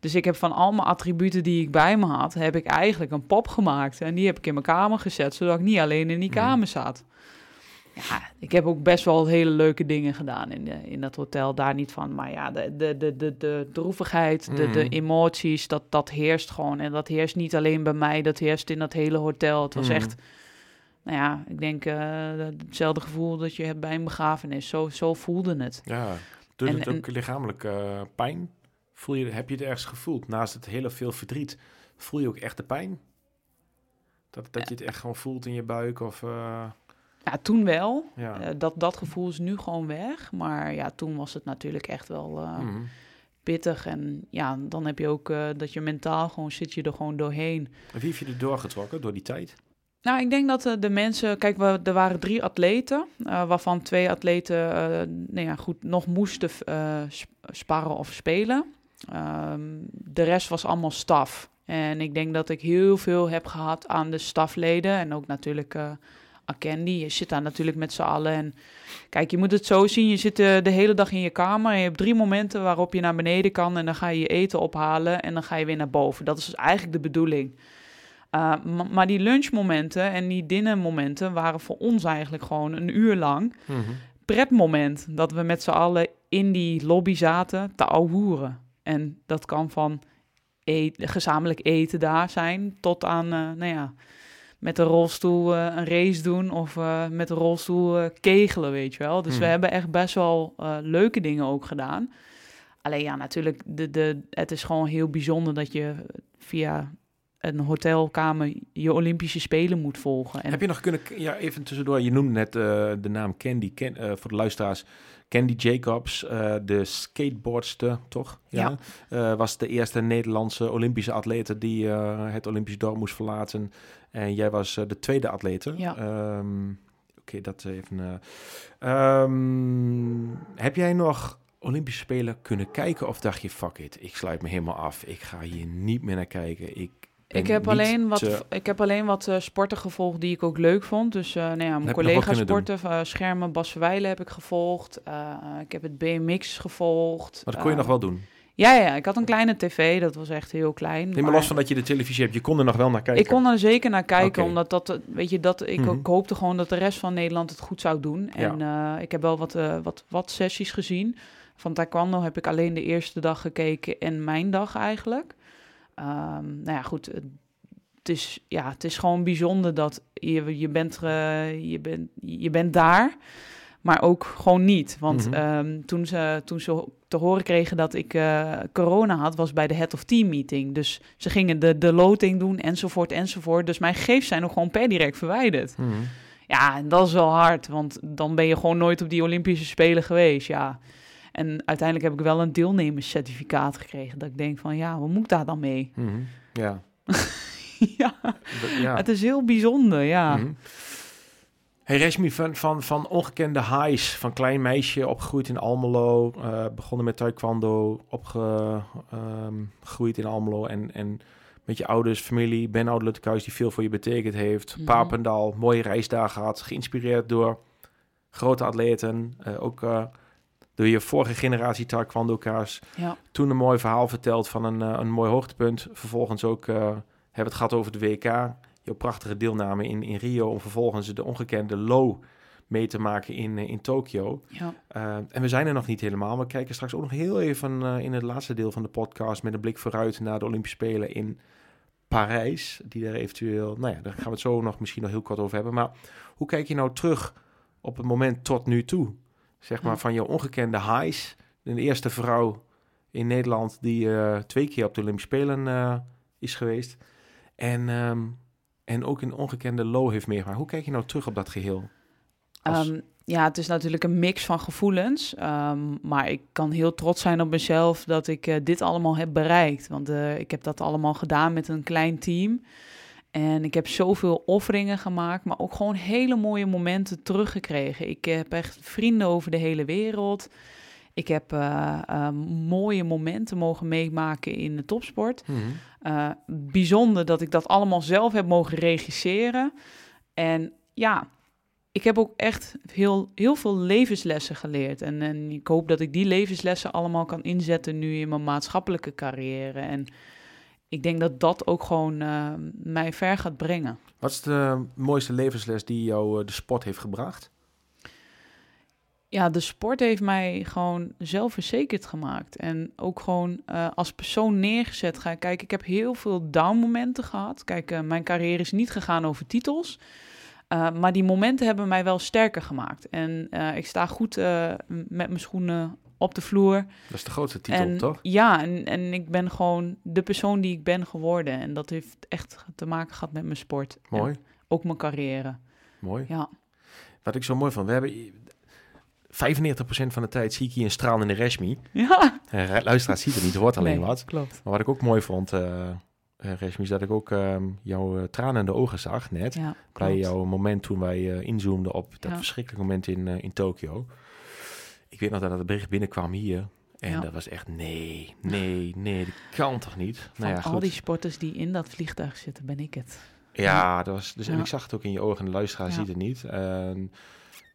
Speaker 1: Dus ik heb van al mijn attributen die ik bij me had, heb ik eigenlijk een pop gemaakt. En die heb ik in mijn kamer gezet, zodat ik niet alleen in die
Speaker 3: Mhm.
Speaker 1: kamer zat. Ja, ik heb ook best wel hele leuke dingen gedaan in, de, in dat hotel. Daar niet van. Maar ja, de, de, de, de, de droevigheid, de, de
Speaker 3: Mhm.
Speaker 1: emoties, dat, dat heerst gewoon. En dat heerst niet alleen bij mij, dat heerst in dat hele hotel. Het was
Speaker 3: Mhm.
Speaker 1: echt, nou ja, ik denk eh, hetzelfde gevoel dat je hebt bij een begrafenis. Zo, zo voelde het.
Speaker 3: Ja. Doet
Speaker 1: En-
Speaker 3: het
Speaker 1: en-
Speaker 3: ook lichamelijk eh, pijn? Voel je, heb je het ergens gevoeld? Naast het hele veel verdriet, voel je ook echt de pijn? Dat, dat je het echt gewoon voelt in je buik of... eh,
Speaker 1: Ja, toen wel.
Speaker 3: ja.
Speaker 1: Eh, dat, dat gevoel is nu gewoon weg. Maar ja, toen was het natuurlijk echt wel eh,
Speaker 3: Mhm.
Speaker 1: pittig. En ja, dan heb je ook eh, dat je mentaal gewoon zit je er gewoon doorheen.
Speaker 3: En Wie heeft je er doorgetrokken door die tijd?
Speaker 1: Nou, ik denk dat de mensen... Kijk, we, er waren drie atleten, waarvan twee atleten nou ja, goed, nog moesten sp- sparren of spelen. Ehm, de rest was allemaal staf. En ik denk dat ik heel veel heb gehad aan de stafleden en ook natuurlijk eh Akendi. Je zit daar natuurlijk met z'n allen. En kijk, je moet het zo zien. Je zit eh, de hele dag in je kamer en je hebt drie momenten waarop je naar beneden kan en dan ga je je eten ophalen en dan ga je weer naar boven. Dat is dus eigenlijk de bedoeling. Uh, ma- maar die lunchmomenten en die dinnermomenten waren voor ons eigenlijk gewoon een uur lang
Speaker 3: Mhm.
Speaker 1: pretmoment. Dat we met z'n allen in die lobby zaten te ouwehoeren. En dat kan van e- gezamenlijk eten daar zijn tot aan, eh, nou ja, met de rolstoel eh, een race doen of eh, met de rolstoel eh, kegelen, weet je wel. Dus we
Speaker 3: Hmm.
Speaker 1: hebben echt best wel leuke dingen ook gedaan. Alleen ja, natuurlijk, de, de, het is gewoon heel bijzonder dat je via een hotelkamer je Olympische Spelen moet volgen. En
Speaker 3: Heb je nog kunnen, ja, even tussendoor, je noemde net de naam Candy, Ken, voor de luisteraars, Candy Jacobs, eh, de skateboardster, toch?
Speaker 1: Ja.
Speaker 3: Eh, was de eerste Nederlandse Olympische atlete die eh, het Olympisch dorp moest verlaten. En jij was de tweede atlete.
Speaker 1: Ja.
Speaker 3: Ehm, Oké, dat even. eh. Ehm, heb jij nog Olympische Spelen kunnen kijken of dacht je, fuck it, ik sluit me helemaal af. Ik ga hier niet meer naar kijken. Ik,
Speaker 1: Ik heb, alleen wat,
Speaker 3: te-
Speaker 1: ik heb alleen wat eh, sporten gevolgd die ik ook leuk vond. Dus eh nou ja, mijn
Speaker 3: heb je nog wat
Speaker 1: collega
Speaker 3: kunnen doen?
Speaker 1: sporten, eh, schermen, Bas Verwijlen heb ik gevolgd. Eh, ik heb het BMX gevolgd.
Speaker 3: Maar dat kon je
Speaker 1: Eh,
Speaker 3: nog wel doen.
Speaker 1: Ja, ja, ik had een kleine tv, dat was echt heel klein.
Speaker 3: Neem maar
Speaker 1: maar
Speaker 3: los van dat je de televisie hebt, je kon er nog wel naar kijken.
Speaker 1: Ik kon er zeker naar kijken, omdat dat, eh, weet je, dat ik,
Speaker 3: Mhm.
Speaker 1: hoopte gewoon dat de rest van Nederland het goed zou doen. En eh, ik heb wel wat, eh, wat, wat sessies gezien. Van taekwondo heb ik alleen de eerste dag gekeken en mijn dag eigenlijk. Ehm, nou ja, goed. Het is, ja, het is gewoon bijzonder dat je, je, bent, eh, je, bent, je bent daar, maar ook gewoon niet. Want
Speaker 3: Mhm.
Speaker 1: ehm, toen, ze, toen ze te horen kregen dat ik eh, corona had, was bij de head of team meeting. Dus ze gingen de, de loting doen enzovoort enzovoort. Dus mijn gegevens zijn ook gewoon per direct verwijderd.
Speaker 3: Mhm.
Speaker 1: Ja, en dat is wel hard, want dan ben je gewoon nooit op die Olympische Spelen geweest, ja. En uiteindelijk heb ik wel een deelnemerscertificaat gekregen. Dat ik denk van, ja, wat moet ik daar dan mee?
Speaker 3: Mhm. Ja.
Speaker 1: ja, het is heel bijzonder, ja.
Speaker 3: Mhm. Hey Reshmi, van, van, van ongekende highs, van klein meisje, opgegroeid in Almelo, eh, begonnen met taekwondo, opgegroeid in Almelo en, en met je ouders, familie, Ben Oude Luttekhuis die veel voor je betekend heeft,
Speaker 1: Mhm.
Speaker 3: Papendal, mooie reisdagen gehad, geïnspireerd door grote atleten, eh, ook eh, door je vorige generatie taekwondokaars.
Speaker 1: Ja.
Speaker 3: Toen een mooi verhaal verteld van een, eh, een mooi hoogtepunt, vervolgens ook eh, hebben we het gehad over de WK, jouw prachtige deelname in, in Rio om vervolgens de ongekende low mee te maken in, eh, in Tokio.
Speaker 1: Ja.
Speaker 3: Uh, en we zijn er nog niet helemaal. We kijken straks ook nog heel even uh, in het laatste deel van de podcast met een blik vooruit naar de Olympische Spelen in Parijs. Die er eventueel, nou ja, daar gaan we het zo nog misschien nog heel kort over hebben. Maar hoe kijk je nou terug op het moment tot nu toe? Zeg maar
Speaker 1: Ja.
Speaker 3: van jouw ongekende highs. De eerste vrouw in Nederland die uh, twee keer op de Olympische Spelen uh, is geweest. En, um, en ook een ongekende low heeft meegemaakt. Hoe kijk je nou terug op dat geheel?
Speaker 1: Als... Um, ja, het is natuurlijk een mix van gevoelens. Um, maar ik kan heel trots zijn op mezelf dat ik uh, dit allemaal heb bereikt. Want ik heb dat allemaal gedaan met een klein team. En ik heb zoveel offeringen gemaakt, maar ook gewoon hele mooie momenten teruggekregen. Ik heb echt vrienden over de hele wereld. Ik heb uh, mooie momenten mogen meemaken in de topsport.
Speaker 3: Mm
Speaker 1: -hmm. bijzonder dat ik dat allemaal zelf heb mogen regisseren. En ja, ik heb ook echt heel, heel veel levenslessen geleerd. En, en ik hoop dat ik die levenslessen allemaal kan inzetten nu in mijn maatschappelijke carrière. En ik denk dat dat ook gewoon uh, mij ver gaat brengen.
Speaker 3: Wat is de mooiste levensles die jou uh, de sport heeft gebracht?
Speaker 1: Ja, de sport heeft mij gewoon zelfverzekerd gemaakt. En ook gewoon uh, als persoon neergezet. Ga kijk, ik heb heel veel down-momenten gehad. Kijk, mijn carrière is niet gegaan over titels. Maar die momenten hebben mij wel sterker gemaakt. En ik sta goed met mijn schoenen op de vloer.
Speaker 3: Dat is de grootste titel,
Speaker 1: en,
Speaker 3: toch?
Speaker 1: Ja, en, en ik ben gewoon de persoon die ik ben geworden. En dat heeft echt te maken gehad met mijn sport.
Speaker 3: Mooi.
Speaker 1: En ook mijn carrière.
Speaker 3: Mooi.
Speaker 1: Ja.
Speaker 3: Wat ik zo mooi vond, we hebben 95% van de tijd zie ik hier een stralende Reshmi.
Speaker 1: Ja.
Speaker 3: Uh, luisteraar ziet het niet, hoort alleen
Speaker 1: nee,
Speaker 3: wat.
Speaker 1: Klopt.
Speaker 3: Maar wat ik ook mooi vond, uh, Reshmi, is dat ik ook uh, jouw uh, tranen in de ogen zag net.
Speaker 1: Ja,
Speaker 3: bij jouw moment toen wij uh, inzoomden op dat
Speaker 1: Ja.
Speaker 3: verschrikkelijke moment in, in Tokio. Ik weet nog dat het bericht binnenkwam hier. En
Speaker 1: Ja.
Speaker 3: dat was echt, nee, nee, nee, dat kan toch niet?
Speaker 1: Van
Speaker 3: nou ja,
Speaker 1: al die sporters die in dat vliegtuig zitten, ben ik het.
Speaker 3: Ja, dat was, dus, en ik zag het ook in je ogen en de luisteraar ziet het niet. En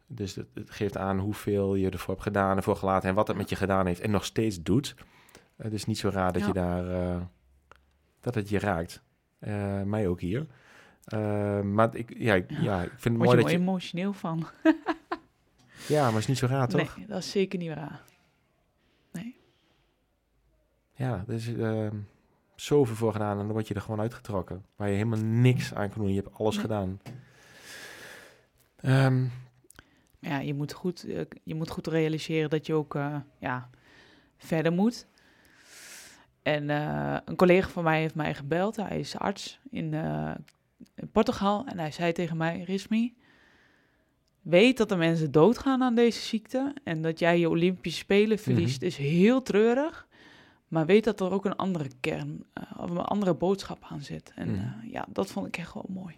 Speaker 3: dus het, het geeft aan hoeveel je ervoor hebt gedaan en voor gelaten en wat het met je gedaan heeft en nog steeds doet. Het is niet zo raar dat je daar, eh, dat het je raakt. Eh, mij ook hier. Eh, maar ik, ja, ik-
Speaker 1: Ja.
Speaker 3: ik vind het
Speaker 1: Word
Speaker 3: mooi
Speaker 1: je
Speaker 3: dat je...
Speaker 1: emotioneel van?
Speaker 3: Ja, maar is niet zo raar, toch?
Speaker 1: Nee, dat is zeker niet waar.
Speaker 3: Ja, er is eh, zoveel voor gedaan en dan word je er gewoon uitgetrokken. Waar je helemaal niks aan kan doen. Je hebt alles
Speaker 1: Nee.
Speaker 3: gedaan. Ehm,
Speaker 1: ja, je moet goed, eh, je moet goed realiseren dat je ook eh, ja, verder moet. En eh, een collega van mij heeft mij gebeld. Hij is arts in, in Portugal. En hij zei tegen mij, Rismi, weet dat er mensen doodgaan aan deze ziekte. En dat jij je Olympische Spelen verliest, is heel treurig. Maar weet dat er ook een andere kern, eh, of een andere boodschap aan zit. En
Speaker 3: Mhm.
Speaker 1: eh, ja, dat vond ik echt wel mooi.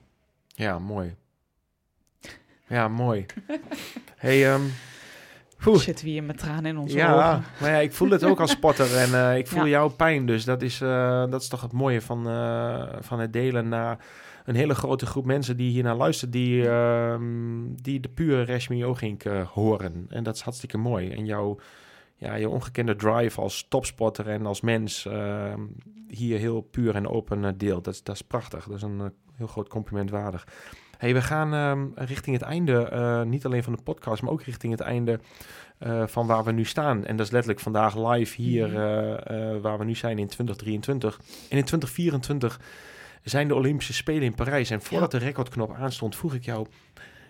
Speaker 3: ja, mooi. Ja, mooi. hey, Oeh.
Speaker 1: Zitten we hier met tranen in onze
Speaker 3: ja,
Speaker 1: ogen.
Speaker 3: maar ja, ik voel het ook als sporter en eh, ik voel
Speaker 1: Ja.
Speaker 3: jouw pijn. Dus dat is, dat is toch het mooie van, van het delen naar een hele grote groep mensen die hier naar luisteren, die, ehm, die de pure Reshmi Ogink eh, horen. En dat is hartstikke mooi. En jouw, ja, jouw ongekende drive als topsporter en als mens ehm, hier heel puur en open eh, deelt. Dat, is- dat is prachtig. Dat is een eh, heel groot compliment waardig. Hey, we gaan ehm, richting het einde, niet alleen van de podcast, maar ook richting het einde van waar we nu staan. En dat is letterlijk vandaag live hier,
Speaker 1: Mhm.
Speaker 3: waar we nu zijn in 2023. En in 2024 zijn de Olympische Spelen in Parijs. En voordat de recordknop aanstond, vroeg ik jou...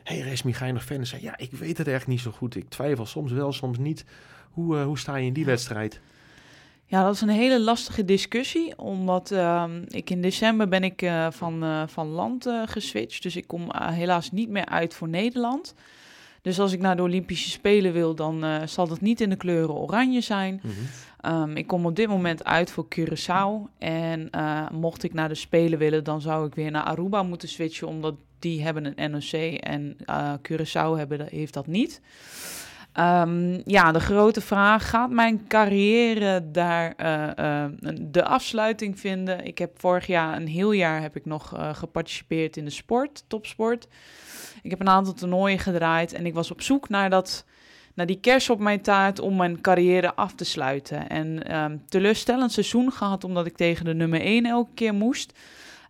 Speaker 3: Hey Resmi, ga je nog verder? Zei, ja, ik weet het echt niet zo goed. Ik twijfel soms wel, soms niet. Hoe, eh, hoe sta je in die wedstrijd?
Speaker 1: Ja, dat is een hele lastige discussie, omdat ehm, ik in december ben ik eh, van, eh, van land geswitcht. Dus ik kom helaas niet meer uit voor Nederland. Dus als ik naar de Olympische Spelen wil, dan eh, zal dat niet in de kleuren oranje zijn. Ehm, ik kom op dit moment uit voor Curaçao. En eh, mocht ik naar de Spelen willen, dan zou ik weer naar Aruba moeten switchen, omdat die hebben een NOC en uh, Curaçao hebben, heeft dat niet. Um, ja, de grote vraag, gaat mijn carrière daar uh, uh, de afsluiting vinden? Ik heb vorig jaar, een heel jaar, heb ik nog uh, geparticipeerd in de sport, topsport. Ik heb een aantal toernooien gedraaid en ik was op zoek naar, dat, naar die kers op mijn taart om mijn carrière af te sluiten. En um, teleurstellend seizoen gehad, omdat ik tegen de nummer 1 elke keer moest.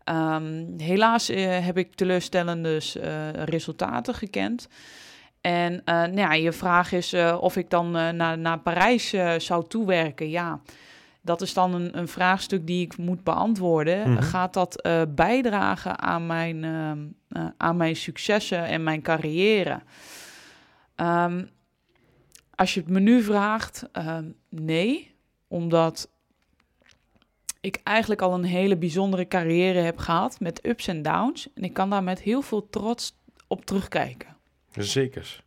Speaker 1: Um, helaas heb ik teleurstellende resultaten gekend. En uh, nou ja, je vraag is of ik dan naar, naar Parijs zou toewerken. Ja, dat is dan een, een vraagstuk die ik moet beantwoorden. Mm -hmm. Gaat dat bijdragen aan mijn, aan mijn successen en mijn carrière? Um, als je het me nu vraagt, nee. Omdat ik eigenlijk al een hele bijzondere carrière heb gehad met ups en downs. En ik kan daar met heel veel trots op terugkijken.
Speaker 3: Zeker.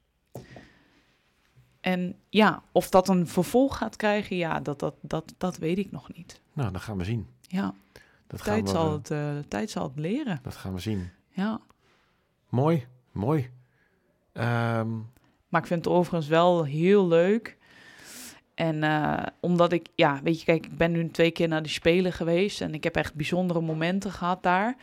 Speaker 1: En ja, of dat een vervolg gaat krijgen, ja, dat, dat, dat, dat weet ik nog niet.
Speaker 3: Nou, dat gaan we zien.
Speaker 1: Ja,
Speaker 3: dat
Speaker 1: tijd,
Speaker 3: gaan we,
Speaker 1: zal het, uh, tijd zal het leren.
Speaker 3: Dat gaan we zien.
Speaker 1: Ja.
Speaker 3: Mooi, mooi. Um...
Speaker 1: Maar ik vind het overigens wel heel leuk. En uh, omdat ik, ja, weet je, kijk, ik ben nu twee keer naar de Spelen geweest en ik heb echt bijzondere momenten gehad daar.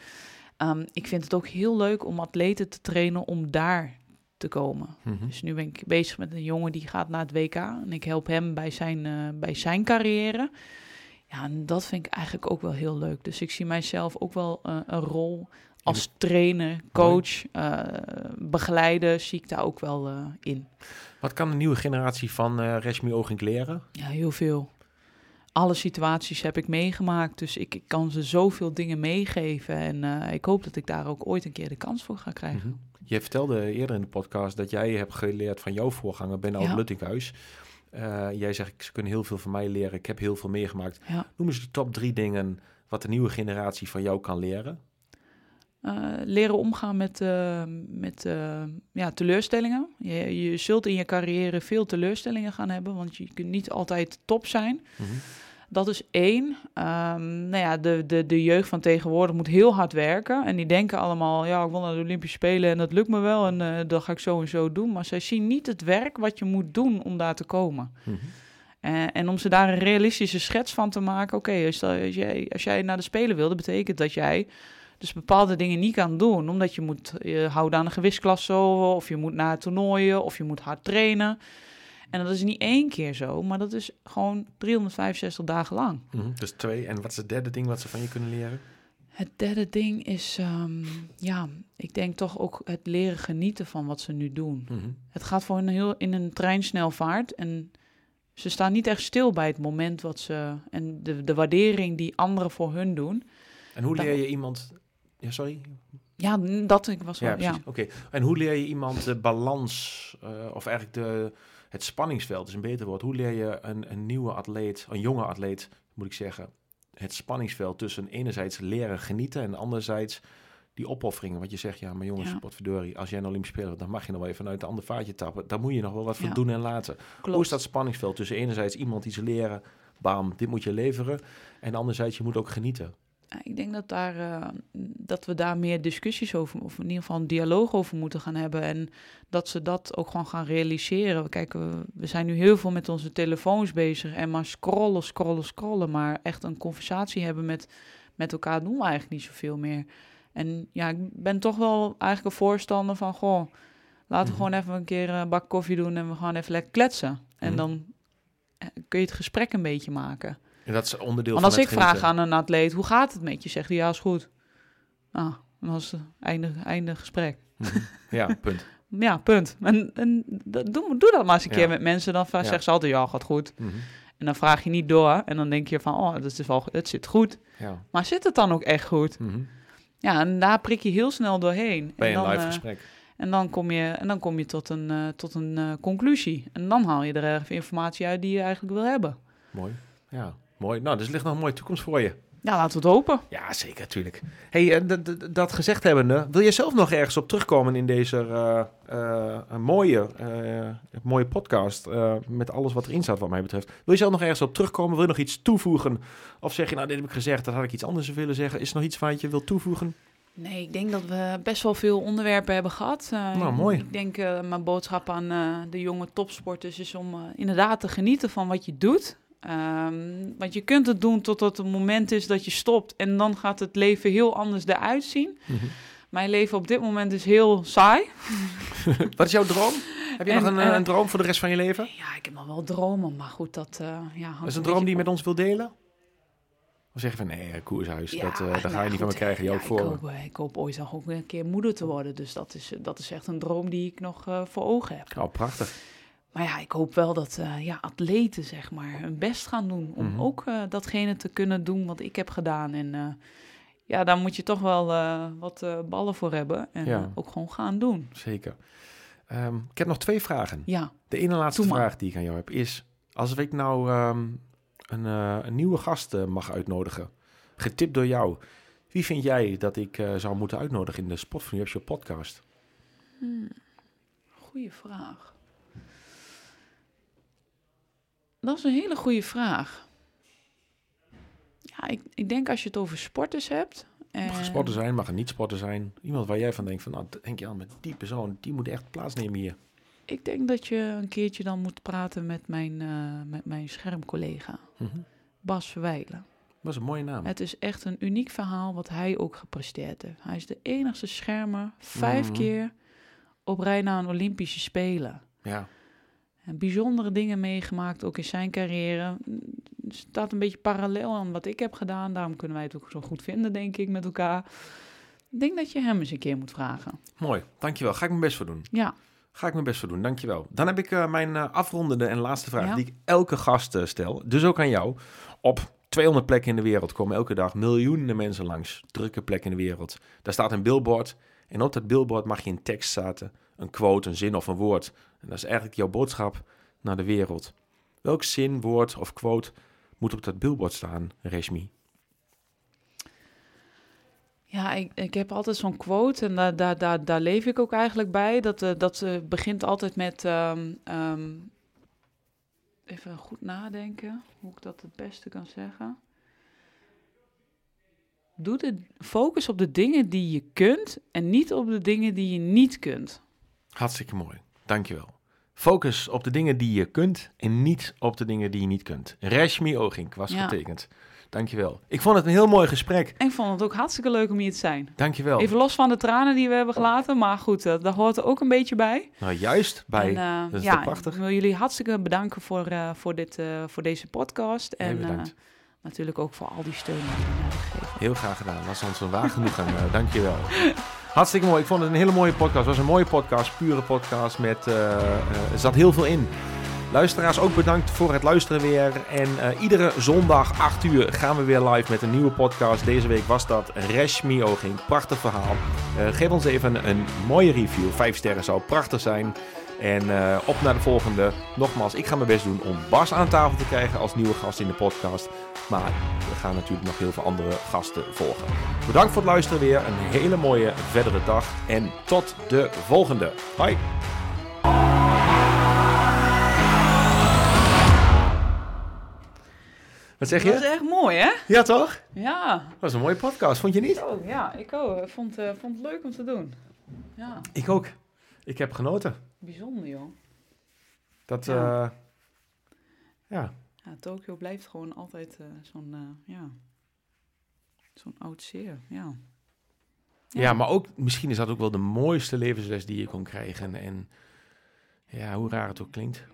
Speaker 1: Um, ik vind het ook heel leuk om atleten te trainen om daar te komen.
Speaker 3: Mhm.
Speaker 1: Mm -hmm. Dus nu ben ik bezig met een jongen die gaat naar het WK en ik help hem bij zijn, uh, bij zijn carrière. Ja, en dat vind ik eigenlijk ook wel heel leuk. Dus ik zie mijzelf ook wel uh, een rol als trainer, coach, uh, begeleider, zie ik daar ook wel in.
Speaker 3: Wat kan de nieuwe generatie van uh, Resmi Ogink leren?
Speaker 1: Ja, heel veel. Alle situaties heb ik meegemaakt, dus ik, ik kan ze zoveel dingen meegeven. En uh, ik hoop dat ik daar ook ooit een keer de kans voor ga krijgen.
Speaker 3: Mm -hmm. Je vertelde eerder in de podcast dat jij hebt geleerd van jouw voorganger, Ben ja. Luttinghuis. Uh, jij zegt, ze kunnen heel veel van mij leren. Ik heb heel veel meegemaakt.
Speaker 1: Ja.
Speaker 3: Noem eens de top drie dingen wat de nieuwe generatie van jou kan leren.
Speaker 1: Uh, leren omgaan met, uh, met uh, ja, teleurstellingen. Je, je zult in je carrière veel teleurstellingen gaan hebben, want je kunt niet altijd top zijn.
Speaker 3: Mm -hmm.
Speaker 1: Dat is één. Um, nou ja, de, de, de jeugd van tegenwoordig moet heel hard werken. En die denken allemaal, ja, ik wil naar de Olympische Spelen en dat lukt me wel. En uh, dat ga ik zo en zo doen. Maar zij zien niet het werk wat je moet doen om daar te komen.
Speaker 3: Mm -hmm.
Speaker 1: uh, en om ze daar een realistische schets van te maken. Oké, okay, als, als, jij, als jij naar de Spelen wil, dat betekent dat jij dus bepaalde dingen niet kan doen. Omdat je moet je houden aan een gewichtsklasse, of je moet naar toernooien, of je moet hard trainen. En dat is niet één keer zo, maar dat is gewoon 365 dagen lang.
Speaker 3: Mm -hmm. Dus twee. En wat is het derde ding wat ze van je kunnen leren?
Speaker 1: Het derde ding is, um, ja, ik denk toch ook het leren genieten van wat ze nu doen.
Speaker 3: Mm -hmm.
Speaker 1: Het gaat voor een heel in een treinsnelvaart en ze staan niet echt stil bij het moment wat ze en de, de waardering die anderen voor hun doen.
Speaker 3: En hoe leer je iemand? Ja, sorry.
Speaker 1: Ja, dat ik was wel.
Speaker 3: Ja,
Speaker 1: Ja.
Speaker 3: Oké. En hoe leer je iemand de balans, uh, of eigenlijk de, het spanningsveld is een beter woord. Hoe leer je een, een nieuwe atleet, een jonge atleet, moet ik zeggen, het spanningsveld tussen enerzijds leren genieten en anderzijds die opofferingen. Wat je zegt, ja, maar jongens,
Speaker 1: Ja.
Speaker 3: potverdorie, als jij een Olympisch speler dan mag je nog wel even uit de ander vaatje tappen. Daar moet je nog wel wat voor
Speaker 1: Ja.
Speaker 3: doen en laten. Hoe is dat spanningsveld tussen enerzijds iemand iets leren, bam, dit moet je leveren, en anderzijds je moet ook genieten.
Speaker 1: Ik denk dat, daar, eh, dat we daar meer discussies over, of in ieder geval een dialoog over moeten gaan hebben. En dat ze dat ook gewoon gaan realiseren. We, kijken, we, we zijn nu heel veel met onze telefoons bezig en maar scrollen, scrollen, scrollen. Maar echt een conversatie hebben met, met elkaar doen we eigenlijk niet zoveel meer. En ja, ik ben toch wel eigenlijk een voorstander van, goh, laten we
Speaker 3: Mhm.
Speaker 1: gewoon even een keer een bak koffie doen en we gaan even lekker kletsen. En
Speaker 3: Mhm.
Speaker 1: dan eh, kun je het gesprek een beetje maken.
Speaker 3: En dat is onderdeel
Speaker 1: Want als
Speaker 3: van
Speaker 1: ik
Speaker 3: het
Speaker 1: vraag
Speaker 3: genieten.
Speaker 1: aan een atleet, hoe gaat het met je? Zegt hij, ja, is goed. Ah, dan was het einde, einde gesprek.
Speaker 3: Mhm. Ja, punt.
Speaker 1: Ja, punt. En, en dat- doe, doe dat maar eens een
Speaker 3: Ja.
Speaker 1: keer met mensen. Dan
Speaker 3: Ja.
Speaker 1: zeggen ze altijd, ja, gaat goed.
Speaker 3: Mhm.
Speaker 1: En dan vraag je niet door. En dan denk je van, oh, dat is wel, het zit goed.
Speaker 3: Ja.
Speaker 1: Maar zit het dan ook echt goed?
Speaker 3: Mhm.
Speaker 1: Ja, en daar prik je heel snel doorheen.
Speaker 3: Bij
Speaker 1: en
Speaker 3: een live
Speaker 1: eh,
Speaker 3: gesprek.
Speaker 1: en dan kom je, en dan kom je tot een, eh, tot een eh, conclusie. En dan haal je er even informatie uit die je eigenlijk wil hebben.
Speaker 3: Mooi. Ja, mooi. Nou, dus er ligt nog een mooie toekomst voor je.
Speaker 1: Ja, laten we het hopen.
Speaker 3: Ja, zeker, natuurlijk. Hey, eh, dat gezegd hebbende, wil je zelf nog ergens op terugkomen in deze eh, eh, mooie, mooie podcast met alles wat erin staat wat mij betreft? Wil je zelf nog ergens op terugkomen? Wil je nog iets toevoegen? Of zeg je, nou, dit heb ik gezegd, dat had ik iets anders willen zeggen. Is er nog iets wat je wilt toevoegen?
Speaker 1: Nee, ik denk dat we best wel veel onderwerpen hebben gehad. Uh,
Speaker 3: nou, mooi.
Speaker 1: Ik denk uh, mijn boodschap aan uh, de jonge topsporters is om inderdaad te genieten van wat je doet. Um, want je kunt het doen totdat het moment is dat je stopt. En dan gaat het leven heel anders eruit zien. Mm -hmm. Mijn leven op dit moment is heel saai.
Speaker 3: wat is jouw droom? Heb je en, nog een, een, droom voor de rest van je leven?
Speaker 1: Ja, ik heb nog wel dromen, maar goed, dat... ja,
Speaker 3: is een droom die je met ons wil delen? Of zeggen van nee, koershuis, ja, dat, uh, dat nou, ga je niet van me krijgen. Jou ja, voor.
Speaker 1: Ik hoop, ik hoop ooit nog ook een keer moeder te worden. Dus dat is, dat is echt een droom die ik nog voor ogen heb.
Speaker 3: Oh, prachtig.
Speaker 1: Maar ja, ik hoop wel dat uh, ja, atleten zeg maar hun best gaan doen. Om mm -hmm. ook datgene te kunnen doen wat ik heb gedaan. En ja, daar moet je toch wel wat ballen voor hebben. En ja. ook gewoon gaan doen.
Speaker 3: Zeker. Um, ik heb nog twee vragen.
Speaker 1: Ja.
Speaker 3: De ene laatste vraag die ik aan jou heb is... Als ik nou um, een, een, nieuwe gast mag uitnodigen. Getipt door jou. Wie vind jij dat ik zou moeten uitnodigen in de Spot van podcast?
Speaker 1: Hmm. Goeie vraag. Dat is een hele goede vraag. Ja, ik, ik denk als je het over sporters hebt.
Speaker 3: En... Mag een sporter zijn, mag een niet-sporter zijn. Iemand waar jij van denkt van, nou, denk je aan met die persoon, die moet echt plaatsnemen hier.
Speaker 1: Ik denk dat je een keertje dan moet praten met mijn, uh, met mijn schermcollega, mm -hmm. Bas Verwijlen.
Speaker 3: Dat is een mooie naam.
Speaker 1: Het is echt een uniek verhaal wat hij ook gepresteerd heeft. Hij is de enigste schermer, vijf mm -hmm. keer op rij naar een Olympische Spelen.
Speaker 3: Ja.
Speaker 1: En bijzondere dingen meegemaakt, ook in zijn carrière. Staat een beetje parallel aan wat ik heb gedaan. Daarom kunnen wij het ook zo goed vinden, denk ik, met elkaar. Ik denk dat je hem eens een keer moet vragen.
Speaker 3: Mooi, dankjewel. Ga ik mijn best voor doen.
Speaker 1: Ja.
Speaker 3: Ga ik mijn best voor doen, dankjewel. Dan heb ik uh, mijn uh, afrondende en laatste vraag ja. die ik elke gast uh, stel. Dus ook aan jou. Op 200 plekken in de wereld komen elke dag miljoenen mensen langs. Drukke plekken in de wereld. Daar staat een billboard. En op dat billboard mag je een tekst zetten. Een quote, een zin of een woord. En dat is eigenlijk jouw boodschap naar de wereld. Welk zin, woord of quote moet op dat billboard staan, Reshmi?
Speaker 1: Ja, ik, ik heb altijd zo'n quote en daar, daar, daar, daar leef ik ook eigenlijk bij. Dat, uh, dat uh, begint altijd met... Um, um, even goed nadenken hoe ik dat het beste kan zeggen. Doe de focus op de dingen die je kunt en niet op de dingen die je niet kunt.
Speaker 3: Hartstikke mooi, dankjewel. Focus op de dingen die je kunt en niet op de dingen die je niet kunt. Reshmi Ogink was ja. getekend. Dankjewel. Ik vond het een heel mooi gesprek.
Speaker 1: En ik vond het ook hartstikke leuk om hier te zijn.
Speaker 3: Dankjewel.
Speaker 1: Even los van de tranen die we hebben gelaten. Maar goed, uh, daar hoort er ook een beetje bij.
Speaker 3: Nou, juist bij. En, uh, dat is
Speaker 1: ja,
Speaker 3: prachtig.
Speaker 1: Ik wil jullie hartstikke bedanken voor, uh, voor, dit, voor deze podcast. En natuurlijk ook voor al die steun die jullie hebben gegeven.
Speaker 3: Heel graag gedaan. Was ons een waar genoegen. Dankjewel. Hartstikke mooi. Ik vond het een hele mooie podcast. Het was een mooie podcast, pure podcast. Met, er zat heel veel in. Luisteraars, ook bedankt voor het luisteren weer. En uh, iedere zondag 8 uur gaan we weer live met een nieuwe podcast. Deze week was dat Reshmi Oging. Prachtig verhaal. Uh, geef ons even een mooie review. 5 sterren zou prachtig zijn. En uh, op naar de volgende. Nogmaals, ik ga mijn best doen om Bas aan tafel te krijgen als nieuwe gast in de podcast. Maar we gaan natuurlijk nog heel veel andere gasten volgen. Bedankt voor het luisteren weer. Een hele mooie verdere dag. En tot de volgende. Bye. Wat zeg je?
Speaker 1: Dat is echt mooi, hè?
Speaker 3: Ja, toch?
Speaker 1: Ja.
Speaker 3: Dat was een mooie podcast, vond je niet?
Speaker 1: Oh, ja, ik ook. vond, uh, vond het leuk om te doen. Ja.
Speaker 3: Ik ook. Ik heb genoten.
Speaker 1: Bijzonder, joh.
Speaker 3: Dat, ja. Uh, ja.
Speaker 1: ja. Tokio blijft gewoon altijd uh, zo'n, uh, ja, zo'n oud zeer, ja.
Speaker 3: ja. Ja, maar ook, misschien is dat ook wel de mooiste levensles die je kon krijgen. En ja, hoe raar het ook klinkt.